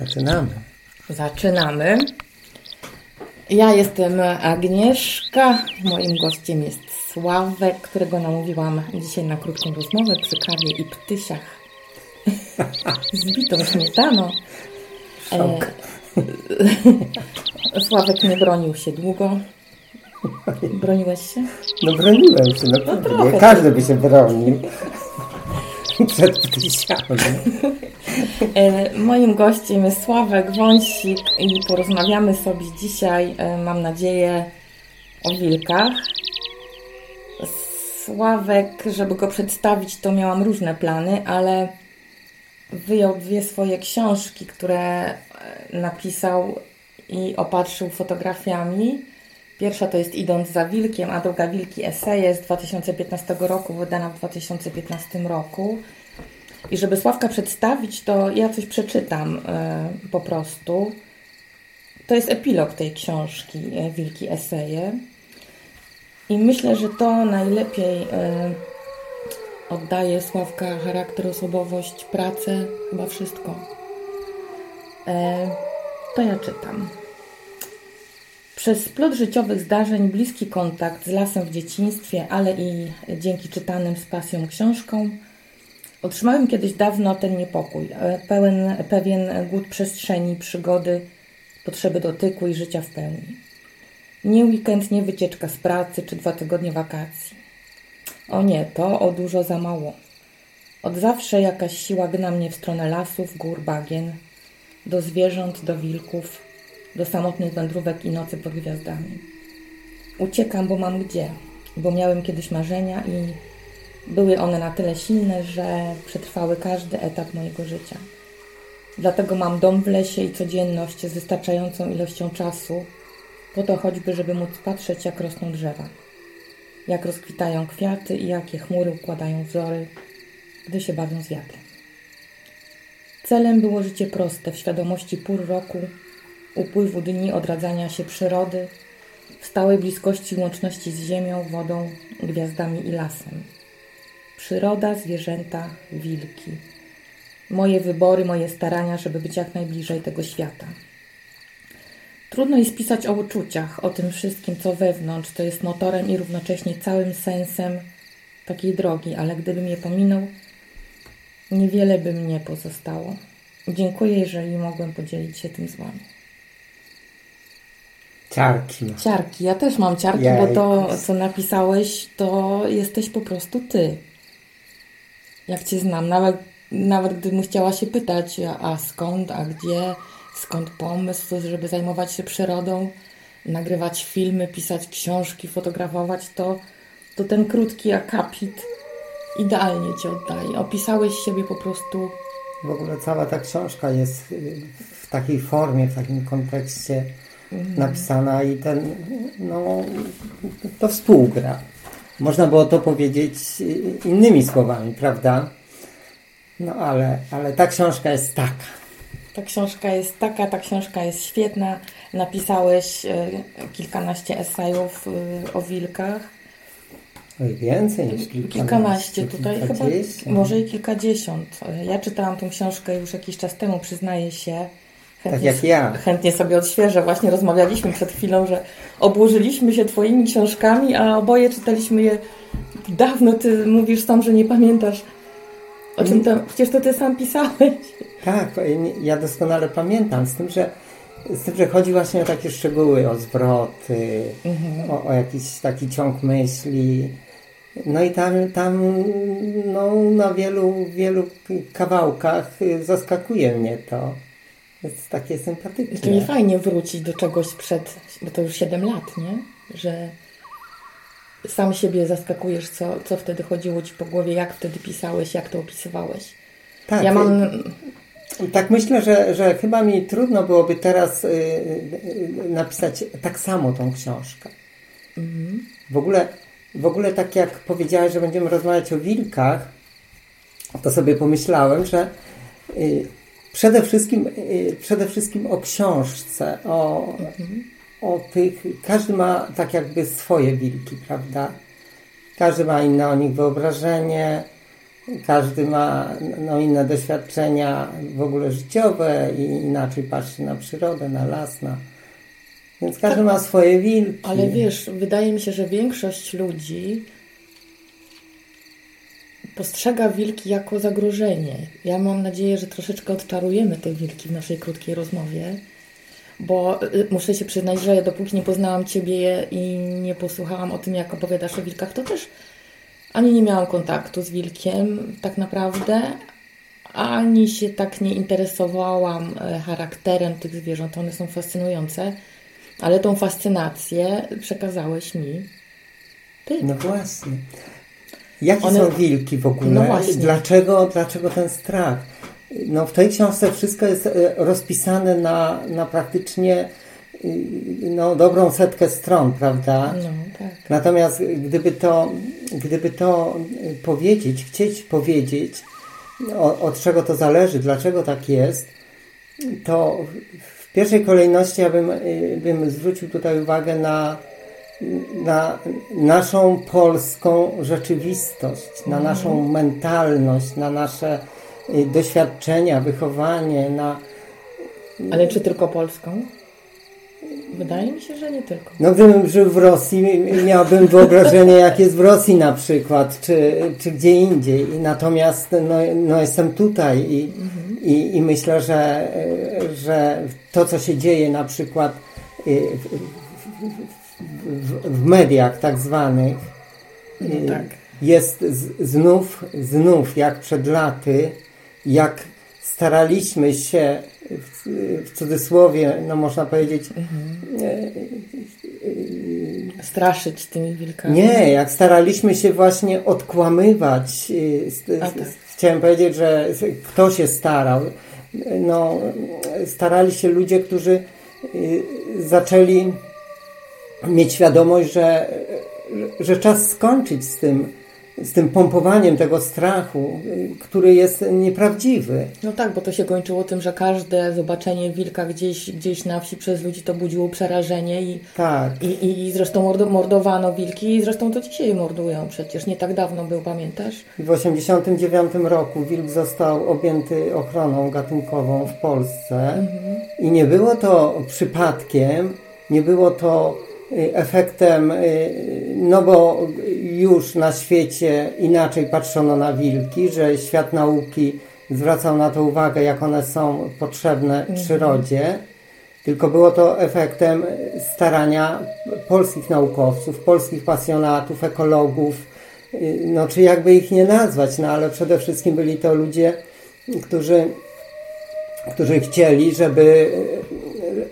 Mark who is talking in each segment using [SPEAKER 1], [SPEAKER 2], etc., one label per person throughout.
[SPEAKER 1] Zaczynamy.
[SPEAKER 2] Zaczynamy. Ja jestem Agnieszka. Moim gościem jest Sławek, którego namówiłam dzisiaj na krótką rozmowę przy kawie i ptysiach z bitą śmietaną. E, Sławek nie bronił się długo. Broniłeś się?
[SPEAKER 1] No broniłem się, no,
[SPEAKER 2] No trochę.
[SPEAKER 1] Każdy by się bronił. Przed.
[SPEAKER 2] E, Moim gościem jest Sławek Wąsik i porozmawiamy sobie dzisiaj, e, mam nadzieję, o wilkach. Sławek, żeby go przedstawić, to miałam różne plany, ale wyjął dwie swoje książki, które e, napisał i opatrzył fotografiami. Pierwsza to jest Idąc za wilkiem, a druga Wilki Eseje z 2015 roku, wydana w 2015 roku. I żeby Sławka przedstawić, to ja coś przeczytam e, po prostu. To jest epilog tej książki e, Wilki Eseje. I myślę, że to najlepiej e, oddaje Sławka charakter, osobowość, pracę, chyba wszystko. To ja czytam. Przez splot życiowych zdarzeń, bliski kontakt z lasem w dzieciństwie, ale i dzięki czytanym z pasją książkom, Otrzymałem kiedyś dawno ten niepokój, e, pełen, pewien głód przestrzeni, przygody, potrzeby dotyku i życia w pełni. Nie weekend, nie wycieczka z pracy czy dwa tygodnie wakacji. O nie, to o dużo za mało. Od zawsze jakaś siła gna mnie w stronę lasów, gór, bagien, do zwierząt, do wilków, do samotnych wędrówek i nocy pod gwiazdami. Uciekam, bo mam gdzie, bo miałem kiedyś marzenia i były one na tyle silne, że przetrwały każdy etap mojego życia. Dlatego mam dom w lesie i codzienność z wystarczającą ilością czasu, po to choćby, żeby móc patrzeć, jak rosną drzewa, jak rozkwitają kwiaty i jakie chmury układają wzory, gdy się bawią z wiatrem. Celem było życie proste, w świadomości pór roku, upływu dni odradzania się przyrody, w stałej bliskości łączności z ziemią, wodą, gwiazdami i lasem. Przyroda, zwierzęta, wilki. Moje wybory, moje starania, żeby być jak najbliżej tego świata. Trudno jest pisać o uczuciach, o tym wszystkim, co wewnątrz, co jest motorem i równocześnie całym sensem takiej drogi, ale gdybym je pominął, niewiele by mnie pozostało. Dziękuję, jeżeli mogłem podzielić się tym z Wami.
[SPEAKER 1] Ciarki.
[SPEAKER 2] Ciarki, ja też mam ciarki, bo to, co napisałeś, to jesteś po prostu ty. Jak cię znam, nawet, nawet gdybym chciała się pytać, a, skąd, a gdzie, skąd pomysł, żeby zajmować się przyrodą, nagrywać filmy, pisać książki, fotografować, to, to ten krótki akapit idealnie cię oddaje. Opisałeś siebie po prostu
[SPEAKER 1] W ogóle cała ta książka jest w takiej formie, w takim kontekście napisana i ten, no, to współgra. Można było to powiedzieć y, innymi słowami, prawda? No ale, ale ta książka jest taka.
[SPEAKER 2] Ta książka jest taka, ta książka jest świetna. Napisałeś e, kilkanaście esejów e, o wilkach.
[SPEAKER 1] Oj, więcej niż kilkanaście.
[SPEAKER 2] Kilkanaście tutaj, chyba może i kilkadziesiąt. Ja czytałam tą książkę już jakiś czas temu, przyznaję się.
[SPEAKER 1] Tak jak ja.
[SPEAKER 2] Chętnie sobie odświeżę. Właśnie rozmawialiśmy przed chwilą, że obłożyliśmy się Twoimi książkami, a oboje czytaliśmy je dawno. Ty mówisz sam, że nie pamiętasz. O czym to? Przecież to Ty sam pisałeś.
[SPEAKER 1] Tak, ja doskonale pamiętam, z tym, że, z tym, że chodzi właśnie o takie szczegóły, o zwroty, o, o jakiś taki ciąg myśli. No i tam, tam no, na wielu, wielu kawałkach y, zaskakuje mnie to. Jest takie sympatyczne.
[SPEAKER 2] fajnie wrócić do czegoś sprzed, bo to już 7 lat, nie? Że sam siebie zaskakujesz, co, co wtedy chodziło ci po głowie, jak wtedy pisałeś, jak to opisywałeś.
[SPEAKER 1] Tak,
[SPEAKER 2] Ja mam.
[SPEAKER 1] Tak myślę, że, że chyba mi trudno byłoby teraz y, y, y, napisać tak samo tą książkę. W, ogóle, w ogóle tak jak powiedziałeś, że będziemy rozmawiać o wilkach, to sobie pomyślałem, że y, przede, wszystkim, y, przede wszystkim o książce, o, o tych, każdy ma tak jakby swoje wilki, prawda? Każdy ma inne o nich wyobrażenie, każdy ma no, inne doświadczenia w ogóle życiowe i inaczej patrzy na przyrodę, na las, na... Więc każdy tak, ma swoje wilki.
[SPEAKER 2] Ale wiesz, wydaje mi się, że większość ludzi postrzega wilki jako zagrożenie. Ja mam nadzieję, że troszeczkę odczarujemy te wilki w naszej krótkiej rozmowie, bo y, muszę się przyznać, że dopóki nie poznałam Ciebie i nie posłuchałam o tym, jak opowiadasz o wilkach, to też ani nie miałam kontaktu z wilkiem tak naprawdę, ani się tak nie interesowałam e, charakterem tych zwierząt. One są fascynujące, ale tą fascynację przekazałeś mi. Ty.
[SPEAKER 1] No właśnie. Jakie One... są wilki w ogóle? No dlaczego, dlaczego ten strach? No w tej książce wszystko jest e, rozpisane na, na praktycznie no, dobrą setkę stron, prawda?
[SPEAKER 2] No, tak.
[SPEAKER 1] Natomiast gdyby to, gdyby to powiedzieć, chcieć powiedzieć, od czego to zależy, dlaczego tak jest, to w pierwszej kolejności ja bym, bym zwrócił tutaj uwagę na, na naszą polską rzeczywistość, na mhm. naszą mentalność, na nasze y, doświadczenia, wychowanie, na.
[SPEAKER 2] Ale czy tylko polską? Wydaje mi się, że nie tylko.
[SPEAKER 1] No gdybym żył w Rosji, miałbym wyobrażenie, jak jest w Rosji na przykład, czy, czy gdzie indziej. Natomiast no, no jestem tutaj i, mhm. i, i, myślę, że, że to, co się dzieje na przykład y, w, w, w mediach tak zwanych,
[SPEAKER 2] no y, tak.
[SPEAKER 1] jest znów, znów jak przed laty, jak staraliśmy się w, w cudzysłowie, no można powiedzieć, mhm.
[SPEAKER 2] straszyć tymi wilkami.
[SPEAKER 1] Nie, jak staraliśmy się właśnie odkłamywać, e, tak. chciałem powiedzieć, że kto się starał. No, starali się ludzie, którzy e, zaczęli mieć świadomość, że, że czas skończyć z tym z tym pompowaniem tego strachu, który jest nieprawdziwy.
[SPEAKER 2] No tak, bo to się kończyło tym, że każde zobaczenie wilka gdzieś, gdzieś na wsi przez ludzi to budziło przerażenie i,
[SPEAKER 1] tak.
[SPEAKER 2] i, i zresztą mordowano wilki i zresztą to dzisiaj mordują przecież. Nie tak dawno był, pamiętasz?
[SPEAKER 1] W 1989 roku wilk został objęty ochroną gatunkową w Polsce mhm. i nie było to przypadkiem, nie było to efektem, y, no bo już na świecie inaczej patrzono na wilki, że świat nauki zwracał na to uwagę, jak one są potrzebne mhm. przyrodzie, tylko było to efektem starania polskich naukowców, polskich pasjonatów, ekologów, y, no czy jakby ich nie nazwać, no ale przede wszystkim byli to ludzie, którzy, którzy chcieli, żeby,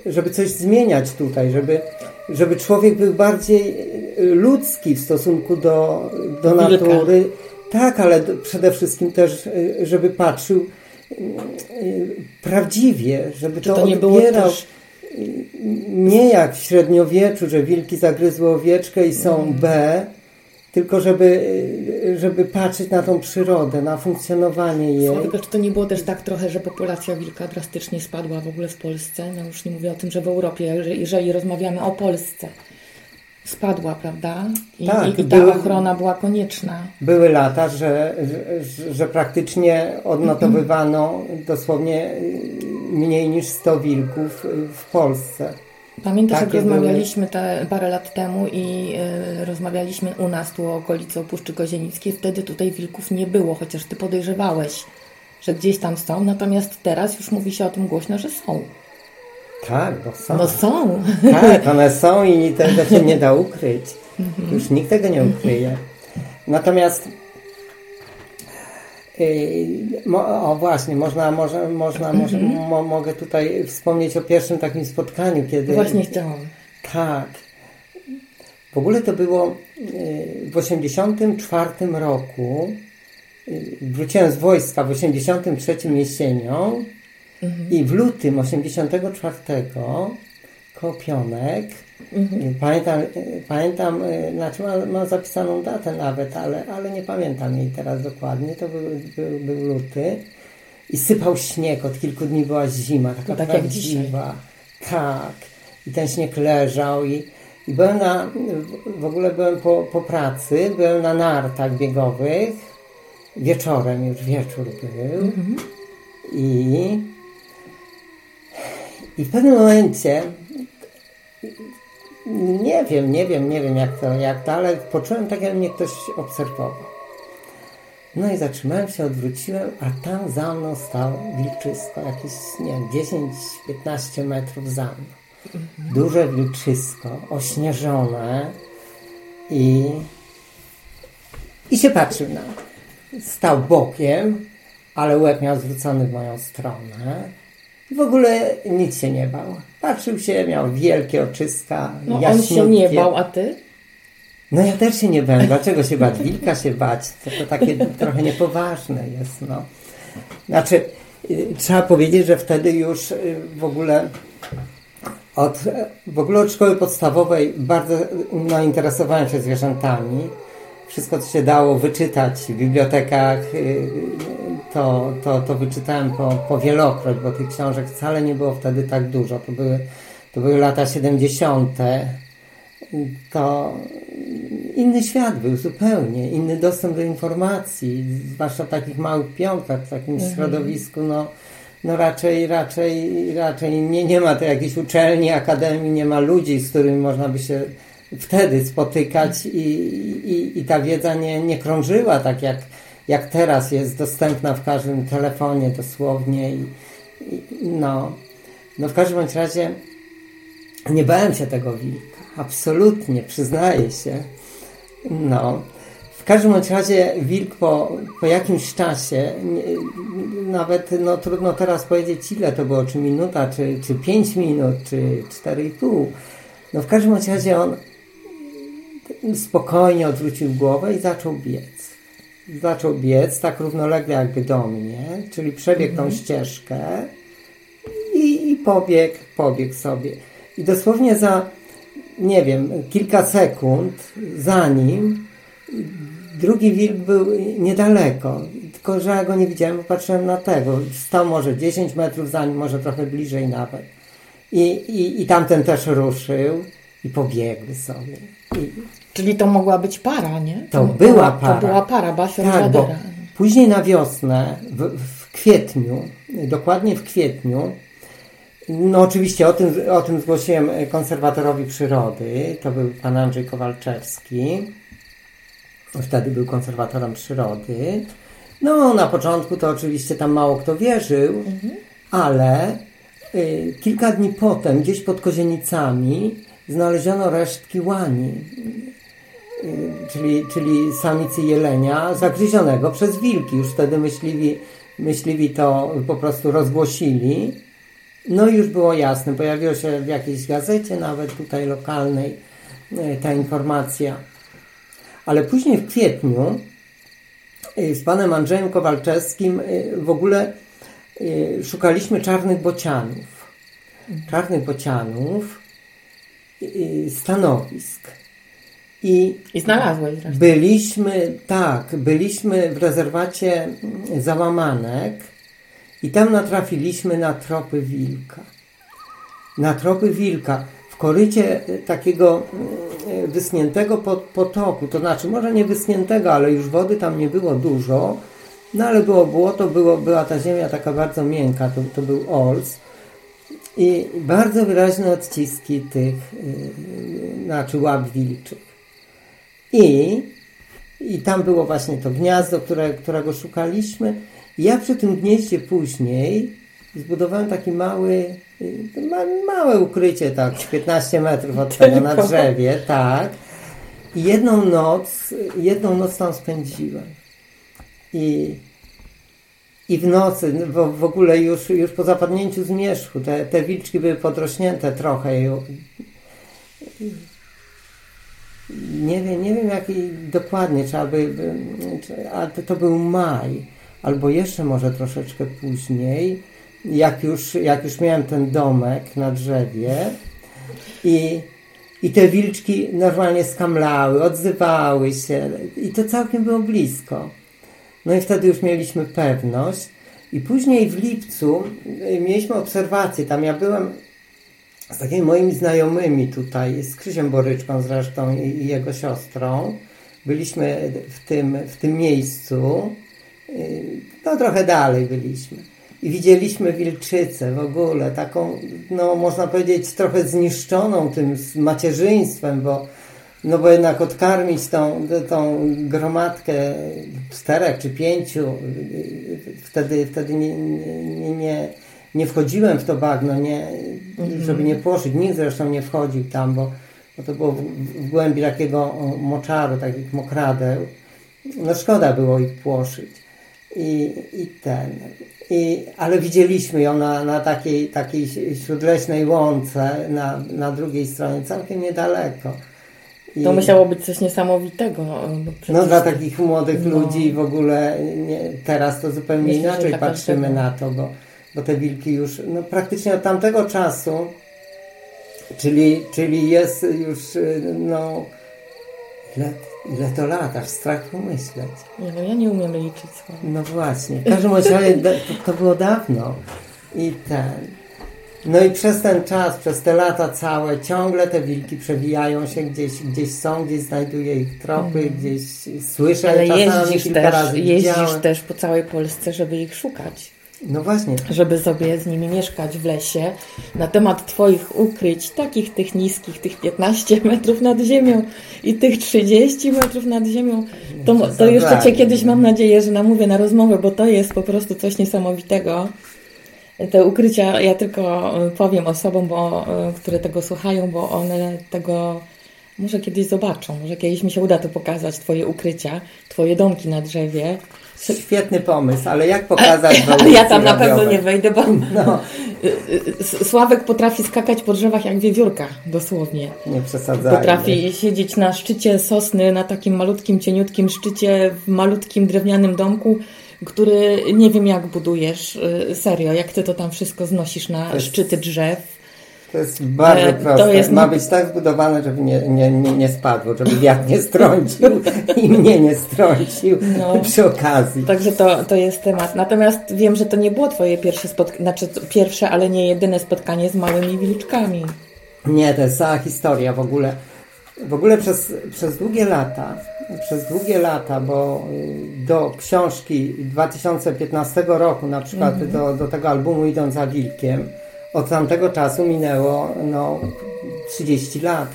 [SPEAKER 1] żeby coś zmieniać tutaj, żeby żeby człowiek był bardziej e, ludzki w stosunku do, do natury. Tak, ale przede wszystkim też, e, żeby patrzył e, prawdziwie, żeby to, to nie odbierał. Też... Nie jak w średniowieczu, że wilki zagryzły owieczkę i są. B, tylko żeby, żeby patrzeć na tą przyrodę, na funkcjonowanie jej.
[SPEAKER 2] Tylko czy to nie było też tak trochę, że populacja wilka drastycznie spadła w ogóle w Polsce? No już nie mówię o tym, że w Europie, jeżeli rozmawiamy o Polsce. Spadła, prawda? I, tak, i, i ta były, ochrona była konieczna.
[SPEAKER 1] Były lata, że, że, że praktycznie odnotowywano dosłownie mniej niż 100 wilków w Polsce.
[SPEAKER 2] Pamiętasz, jak rozmawialiśmy te parę lat temu i y, rozmawialiśmy u nas tu o okolicy Puszczy Kozienickiej, wtedy tutaj wilków nie było, chociaż ty podejrzewałeś, że gdzieś tam są, natomiast teraz już mówi się o tym głośno, że są.
[SPEAKER 1] Tak, bo są.
[SPEAKER 2] No są.
[SPEAKER 1] Tak, one są i tego się nie da ukryć. Mhm. Już nikt tego nie ukryje. Natomiast o właśnie, można, może, można, może, -hmm. mo, mogę tutaj wspomnieć o pierwszym takim spotkaniu, kiedy...
[SPEAKER 2] Właśnie chciałam.
[SPEAKER 1] Tak. W ogóle to było w 84 roku. Wróciłem z wojska w 83 jesienią -hmm. i w lutym 84 koło Pionek Mhm. Pamiętam, pamiętam, znaczy mam, mam, zapisaną datę nawet, ale, ale nie pamiętam jej teraz dokładnie. To był, był, był luty i sypał śnieg. Od kilku dni była zima, taka tak prawdziwa. Tak. I ten śnieg leżał i, i byłem na, w ogóle byłem po, po pracy, byłem na nartach biegowych wieczorem, już wieczór był. Mhm. I, I w pewnym momencie nie wiem, nie wiem, nie wiem jak to, jak to, ale poczułem tak, jakby mnie ktoś obserwował. No i zatrzymałem się, odwróciłem, a tam za mną stał wilczysko, jakieś, nie wiem, 10-15 metrów za mną. Mhm. Duże wilczysko, ośnieżone i, i się patrzył na mnie. Stał bokiem, ale łeb miał zwrócony w moją stronę. I w ogóle nic się nie bał. Patrzył się, miał wielkie oczyska,
[SPEAKER 2] No on się nie bał, a ty?
[SPEAKER 1] No ja też się nie bałem. Dlaczego się bać? Wilka się bać. To, to takie trochę niepoważne jest. No. Znaczy, y, trzeba powiedzieć, że wtedy już y, w ogóle od, w ogóle od szkoły podstawowej bardzo no, interesowałem się zwierzętami. Wszystko, co się dało wyczytać w bibliotekach, y, to, to, to wyczytałem po, po wielokroć, bo tych książek wcale nie było wtedy tak dużo. To były, to były lata 70. To inny świat był zupełnie, inny dostęp do informacji, zwłaszcza w takich małych piątkach, w takim mhm. środowisku, no, no raczej, raczej, raczej nie, nie ma to jakiejś uczelni, akademii, nie ma ludzi, z którymi można by się wtedy spotykać i, i, i ta wiedza nie, nie krążyła tak jak, jak teraz jest dostępna w każdym telefonie dosłownie i, i no, no w każdym bądź razie nie bałem się tego wilka. Absolutnie, przyznaję się. No. W każdym bądź razie wilk po, po jakimś czasie, nie, nawet no, trudno teraz powiedzieć ile to było, czy minuta, czy, czy 5 minut, czy 4,5. No w każdym razie on spokojnie odwrócił głowę i zaczął biec. Zaczął biec tak równolegle jakby do mnie, czyli przebiegł mhm. tą ścieżkę i, i pobiegł, pobiegł sobie. I dosłownie za nie wiem, kilka sekund za nim drugi wilk był niedaleko, tylko że ja go nie widziałem, patrzyłem na tego. Stał może 10 metrów za nim, może trochę bliżej nawet. I, i, i tamten też ruszył i pobiegły sobie. I,
[SPEAKER 2] Czyli to mogła być para, nie?
[SPEAKER 1] To, to była para.
[SPEAKER 2] To była para, Basio
[SPEAKER 1] tak, bo Później na wiosnę, w, w kwietniu, dokładnie w kwietniu, no oczywiście o tym, o tym zgłosiłem konserwatorowi przyrody. To był pan Andrzej Kowalczewski. Wtedy był konserwatorem przyrody. No na początku to oczywiście tam mało kto wierzył, mhm. ale y, kilka dni potem gdzieś pod Kozienicami znaleziono resztki łani, czyli, czyli samicy jelenia zagryzionego przez wilki. Już wtedy myśliwi, myśliwi to po prostu rozgłosili. No już było jasne, pojawiła się w jakiejś gazecie, nawet tutaj lokalnej, e, ta informacja. Ale później w kwietniu e, z panem Andrzejem Kowalczewskim w ogóle szukaliśmy czarnych bocianów. Czarnych bocianów, stanowisk.
[SPEAKER 2] I, I znalazłeś zresztą.
[SPEAKER 1] Byliśmy, tak, byliśmy w rezerwacie Załamanek i tam natrafiliśmy na tropy wilka. Na tropy wilka w korycie takiego mm, wyschniętego potoku, to znaczy może nie wyschniętego, ale już wody tam nie było dużo, no ale było błoto, było, była ta ziemia taka bardzo miękka, to, to był ols i bardzo wyraźne odciski tych, yy, znaczy łap wilczych. I, I tam było właśnie to gniazdo, które, którego szukaliśmy ja przy tym gnieździe później zbudowałem taki mały, małe ukrycie, tak, 15 metrów od tego na drzewie, tak. I jedną noc, jedną noc tam spędziłem. I, i w nocy, w, w ogóle już, już po zapadnięciu zmierzchu, te, te wilczki były podrośnięte trochę. I, nie wiem, nie wiem jaki dokładnie, trzeba by, ale to, był maj albo jeszcze może troszeczkę później, jak już, jak już miałem ten domek na drzewie i, i te wilczki normalnie skamlały, odzywały się i to całkiem było blisko. No i wtedy już mieliśmy pewność i później w lipcu mieliśmy obserwację, tam ja byłem z takimi moimi znajomymi tutaj, z Krzysiem Boryczką zresztą i, i jego siostrą. Byliśmy w tym, w tym miejscu no trochę dalej byliśmy. I widzieliśmy wilczycę w ogóle, taką, no można powiedzieć, trochę zniszczoną tym macierzyństwem, bo, no bo jednak odkarmić tą, tą gromadkę czterech czy pięciu, wtedy, wtedy nie, nie, nie, nie wchodziłem w to bagno, nie, żeby nie poszli. Nikt zresztą nie wchodził tam, bo, bo to było w, w głębi takiego moczaru, takich mokradeł. No szkoda było ich płoszyć. I, i ten. I, ale widzieliśmy ją na, na takiej, takiej śródleśnej łące na, na drugiej stronie, całkiem niedaleko.
[SPEAKER 2] I, to musiało być coś niesamowitego.
[SPEAKER 1] No dla takich młodych no. ludzi w ogóle nie, teraz to zupełnie Myślę, inaczej patrzymy na to, bo, bo te wilki już no, praktycznie od tamtego czasu, czyli, czyli jest już no, ile, ile to lat, aż strach pomyśleć.
[SPEAKER 2] Nie, no ja nie umiem liczyć.
[SPEAKER 1] No właśnie, w każdym razie to, to było dawno i ten. No i przez ten czas, przez te lata całe, ciągle te wilki przewijają się gdzieś, gdzieś są, gdzieś znajduję ich tropy, mm. gdzieś słyszę,
[SPEAKER 2] Ale jeździsz kilka też, razy jeździsz widziałem. też po całej Polsce, żeby ich szukać.
[SPEAKER 1] No właśnie.
[SPEAKER 2] Żeby sobie z nimi mieszkać w lesie. Na temat Twoich ukryć, takich tych niskich, tych 15 metrów nad ziemią i tych 30 metrów nad ziemią, to, to jeszcze Cię kiedyś mam nadzieję, że namówię na rozmowę, bo to jest po prostu coś niesamowitego. Te ukrycia ja tylko powiem osobom, bo, które tego słuchają, bo one tego może kiedyś zobaczą, może kiedyś mi się uda to pokazać, Twoje ukrycia, Twoje domki na drzewie.
[SPEAKER 1] Świetny pomysł, ale jak pokazać
[SPEAKER 2] Ale ja tam na pewno nie wejdę, bo no. Sławek potrafi skakać po drzewach jak wiewiórka, dosłownie.
[SPEAKER 1] Nie przesadzaj.
[SPEAKER 2] Potrafi siedzieć na szczycie sosny, na takim malutkim, cieniutkim szczycie, w malutkim drewnianym domku, który nie wiem jak budujesz, y, serio, jak ty to tam wszystko znosisz na szczyty drzew
[SPEAKER 1] to jest bardzo e, proste. Jest Ma być tak zbudowane, żeby nie, nie, nie, nie spadło, żeby wiatr nie strącił i mnie nie strącił no. przy okazji.
[SPEAKER 2] Także to, to jest temat. Natomiast wiem, że to nie było Twoje pierwsze spotkanie, znaczy pierwsze, ale nie jedyne spotkanie z małymi wilczkami.
[SPEAKER 1] Nie, to jest cała historia w ogóle. W ogóle przez, przez długie lata, przez długie lata, bo y, do książki 2015 roku, na przykład mm -hmm. do, do tego albumu Idąc za Wilkiem, od tamtego czasu minęło no, 30 lat.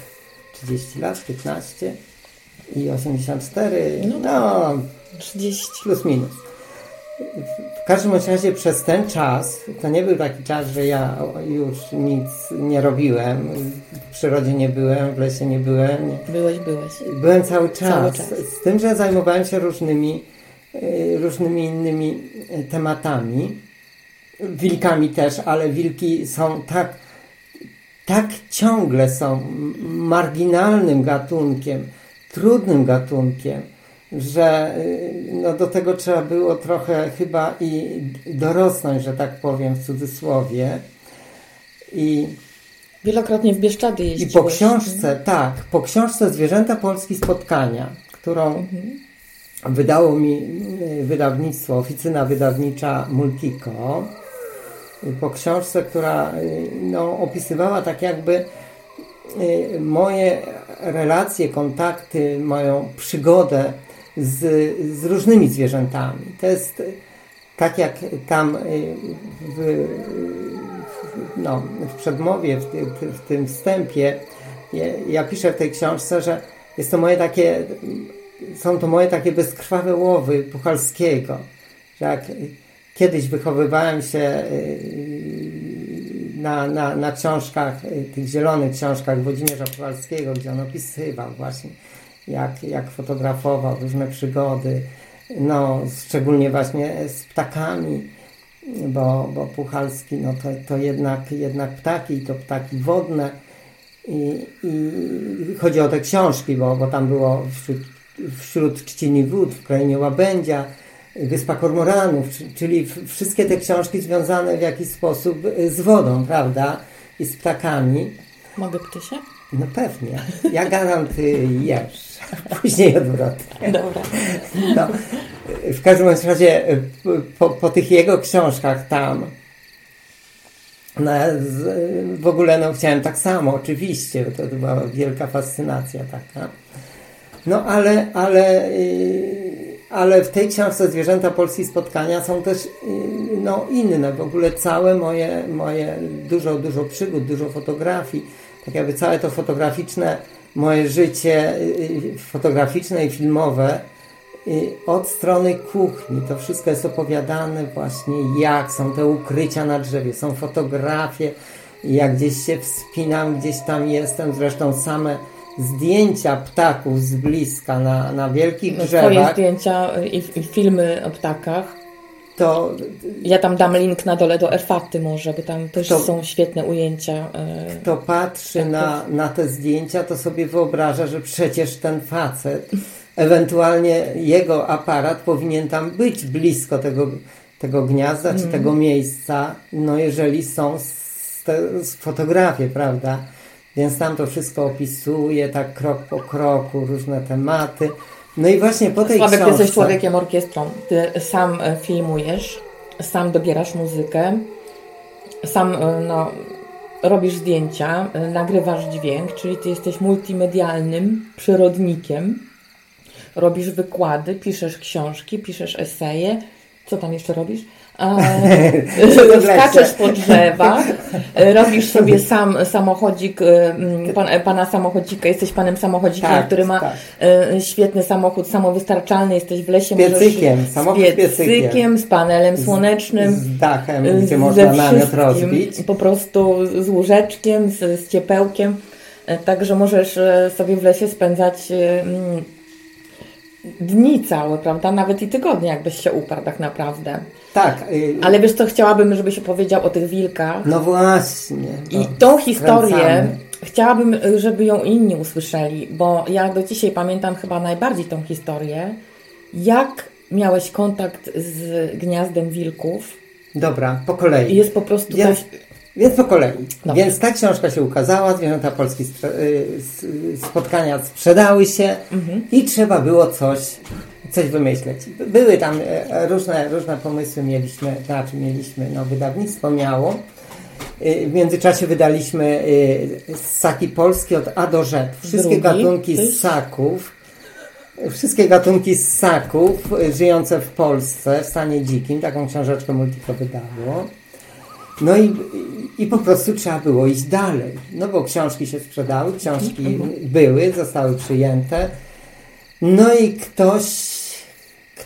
[SPEAKER 1] 30 lat, 15 i 84, no, no 30 plus minus. W każdym razie przez ten czas, to nie był taki czas, że ja już nic nie robiłem, w przyrodzie nie byłem, w lesie nie byłem. Nie.
[SPEAKER 2] Byłeś, byłeś.
[SPEAKER 1] Byłem cały czas, cały czas. Z tym, że zajmowałem się różnymi, y, różnymi innymi tematami wilkami też, ale wilki są tak, tak ciągle są marginalnym gatunkiem, trudnym gatunkiem, że y, no, do tego trzeba było trochę chyba i dorosnąć, że tak powiem w cudzysłowie. I
[SPEAKER 2] Wielokrotnie w Bieszczady jeździłeś.
[SPEAKER 1] I po książce, tak, po książce Zwierzęta Polski Spotkania, którą mhm. wydało mi y, wydawnictwo, oficyna wydawnicza Multico, po książce, która no, opisywała tak jakby y, moje relacje, kontakty, moją przygodę z, z różnymi zwierzętami. To jest tak jak tam y, w, no, w przedmowie, w, w, w tym wstępie, ja, piszę w tej książce, że jest to moje takie, są to moje takie bezkrwawe łowy Puchalskiego, że jak Kiedyś wychowywałem się y, na, na, na książkach, y, tych zielonych książkach Włodzimierza Kowalskiego, gdzie on opisywał właśnie, jak, jak fotografował różne przygody, no, szczególnie właśnie z ptakami, bo, bo Puchalski no, to, to jednak, jednak ptaki, to ptaki wodne. I, i chodzi o te książki, bo, bo tam było wśród, wśród wód w krainie Łabędzia, Wyspa Kormoranów, czyli wszystkie te książki związane w jakiś sposób z wodą, prawda? I z ptakami.
[SPEAKER 2] Mogę ptysie?
[SPEAKER 1] No pewnie. Ja gadam, ty jesz. Później odwrotnie.
[SPEAKER 2] Dobra.
[SPEAKER 1] No, w każdym razie po, po tych jego książkach tam no, w ogóle no, chciałem tak samo, oczywiście, to, to była wielka fascynacja taka. No ale, ale yy, ale w tej książce Zwierzęta Polski Spotkania są też no, inne. W ogóle całe moje, moje dużo, dużo przygód, dużo fotografii. Tak jakby całe to fotograficzne moje życie fotograficzne i filmowe od strony kuchni. To wszystko jest opowiadane właśnie jak są te ukrycia na drzewie, są fotografie, jak gdzieś się wspinam, gdzieś tam jestem, zresztą same zdjęcia ptaków z bliska na, na wielkich drzewach.
[SPEAKER 2] Twoje zdjęcia i, i, filmy o ptakach. To, ja tam dam link na dole do Erfaty może, bo tam też to, są świetne ujęcia.
[SPEAKER 1] Kto patrzy na, na te zdjęcia, to sobie wyobraża, że przecież ten facet, ewentualnie jego aparat powinien tam być blisko tego, tego gniazda, mm. czy tego miejsca, no jeżeli są te, fotografie, prawda? Więc tam to wszystko opisuje, tak krok po kroku, różne tematy. No i właśnie po tej
[SPEAKER 2] Sławek,
[SPEAKER 1] książce...
[SPEAKER 2] ty jesteś człowiekiem orkiestrą. Ty sam e, filmujesz, sam dobierasz muzykę, sam e, no, robisz zdjęcia, e, nagrywasz dźwięk, czyli ty jesteś multimedialnym przyrodnikiem. Robisz wykłady, piszesz książki, piszesz eseje. Co tam jeszcze robisz? skaczesz po drzewach, robisz sobie sam samochodzik, y, pan, pana samochodzika, jesteś panem samochodzikiem, tak, który ma tak. Y, świetny samochód, samowystarczalny, jesteś w lesie.
[SPEAKER 1] Piecykiem, samochód z piecykiem.
[SPEAKER 2] z panelem słonecznym.
[SPEAKER 1] Z, z dachem, gdzie można namiot rozbić.
[SPEAKER 2] Po prostu z łóżeczkiem, z, z ciepełkiem. E, także możesz e, sobie w lesie spędzać e, dni całe, prawda? Nawet i tygodnie, jakbyś się uparł tak naprawdę.
[SPEAKER 1] Tak.
[SPEAKER 2] Y, Ale wiesz co, chciałabym, żebyś opowiedział o tych wilkach.
[SPEAKER 1] No właśnie.
[SPEAKER 2] I no, tą historię chciałabym, żeby ją inni usłyszeli, bo ja do dzisiaj pamiętam chyba najbardziej tą historię. Jak miałeś kontakt z gniazdem wilków?
[SPEAKER 1] Dobra, po kolei.
[SPEAKER 2] Jest po prostu...
[SPEAKER 1] Więc, tak... więc po kolei. Więc ta książka się ukazała, Zwierzęta Polski y, spotkania sprzedały się mhm. i trzeba było coś coś wymyśleć. Były tam e, różne, różne pomysły, mieliśmy, znaczy mieliśmy, no wydawnictwo miało. E, w międzyczasie wydaliśmy e, ssaki polskie od A do Z. Wszystkie Drugi, gatunki ssaków, wszystkie gatunki ssaków żyjące w Polsce, w stanie dzikim. Taką książeczkę Multico wydało. No i, i po prostu trzeba było iść dalej. No bo książki się sprzedały, książki mhm. były, zostały przyjęte. No i ktoś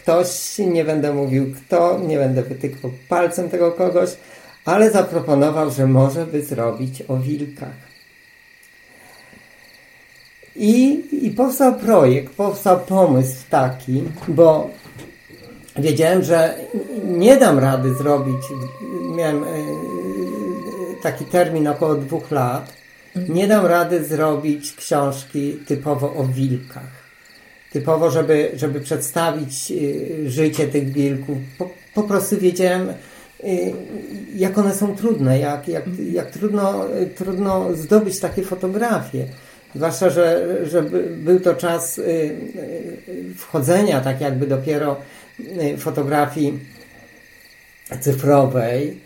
[SPEAKER 1] ktoś, nie będę mówił kto, nie będę wytykał palcem tego kogoś, ale zaproponował, że może by zrobić o wilkach. I, I powstał projekt, powstał pomysł taki, bo wiedziałem, że nie dam rady zrobić, miałem e, taki termin około dwóch lat, nie dam rady zrobić książki typowo o wilkach typowo, żeby, żeby przedstawić y, życie tych wilków. Po, po prostu wiedziałem, y, jak one są trudne, jak, jak, jak trudno, trudno zdobyć takie fotografie. Zwłaszcza, że, że był to czas y, wchodzenia tak jakby dopiero fotografii cyfrowej.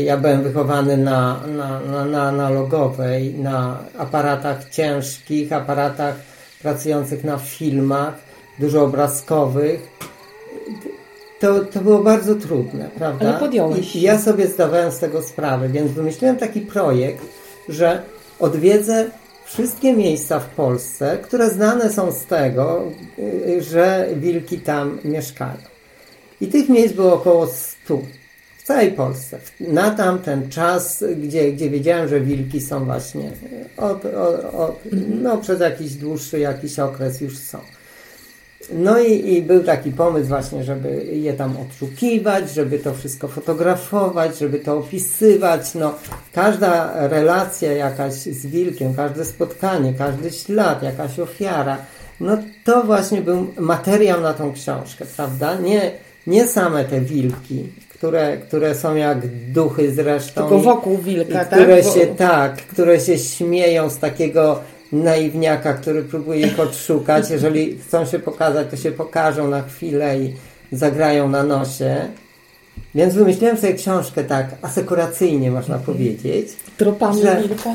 [SPEAKER 1] Ja byłem wychowany na, na, na, na analogowej, na aparatach ciężkich, aparatach pracujących na filmach, dużo obrazkowych. To, to było bardzo trudne, prawda?
[SPEAKER 2] Ale podjąłeś.
[SPEAKER 1] I ja sobie zdawałem z tego sprawę, więc wymyśliłem taki projekt, że odwiedzę wszystkie miejsca w Polsce, które znane są z tego, że wilki tam mieszkają. I tych miejsc było około 100 w całej Polsce. Na tamten czas, gdzie, gdzie wiedziałem, że wilki są właśnie od, od, od, no, przez jakiś dłuższy jakiś okres już są. No i, i, był taki pomysł właśnie, żeby je tam odszukiwać, żeby to wszystko fotografować, żeby to opisywać. No, każda relacja jakaś z wilkiem, każde spotkanie, każdy ślad, jakaś ofiara, no to właśnie był materiał na tą książkę, prawda? Nie, nie same te wilki, które, które są jak duchy zresztą.
[SPEAKER 2] Tylko wokół wilka,
[SPEAKER 1] i, które tak? Się, tak, które się śmieją z takiego naiwniaka, który próbuje ich odszukać. Jeżeli chcą się pokazać, to się pokażą na chwilę i zagrają na nosie. Więc wymyśliłem sobie książkę tak asekuracyjnie, można powiedzieć.
[SPEAKER 2] Tropami że, wilka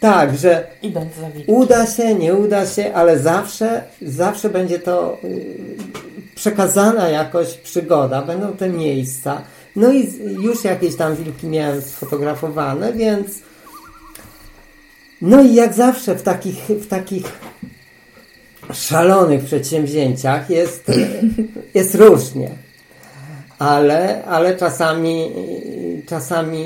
[SPEAKER 1] Tak, że uda się, nie uda się, ale zawsze, zawsze będzie to y, przekazana jakoś przygoda, będą te miejsca. No i już jakieś tam wilki miałem sfotografowane, więc no i jak zawsze w takich, w takich szalonych przedsięwzięciach jest, jest różnie. Ale, ale czasami, czasami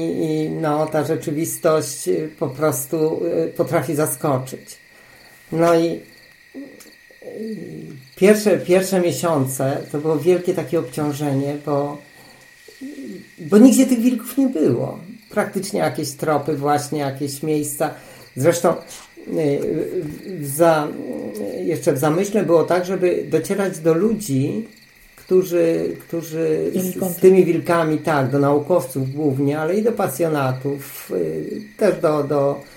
[SPEAKER 1] no, ta rzeczywistość po prostu potrafi zaskoczyć. No i pierwsze, pierwsze miesiące to było wielkie takie obciążenie, bo, bo nigdzie tych wilków nie było. Praktycznie jakieś tropy, właśnie jakieś miejsca. Zresztą w za, jeszcze w zamyśle było tak, żeby docierać do ludzi, którzy, którzy z, z, tymi wilkami, tak, do naukowców głównie, ale i do pasjonatów, y, też do, do, y,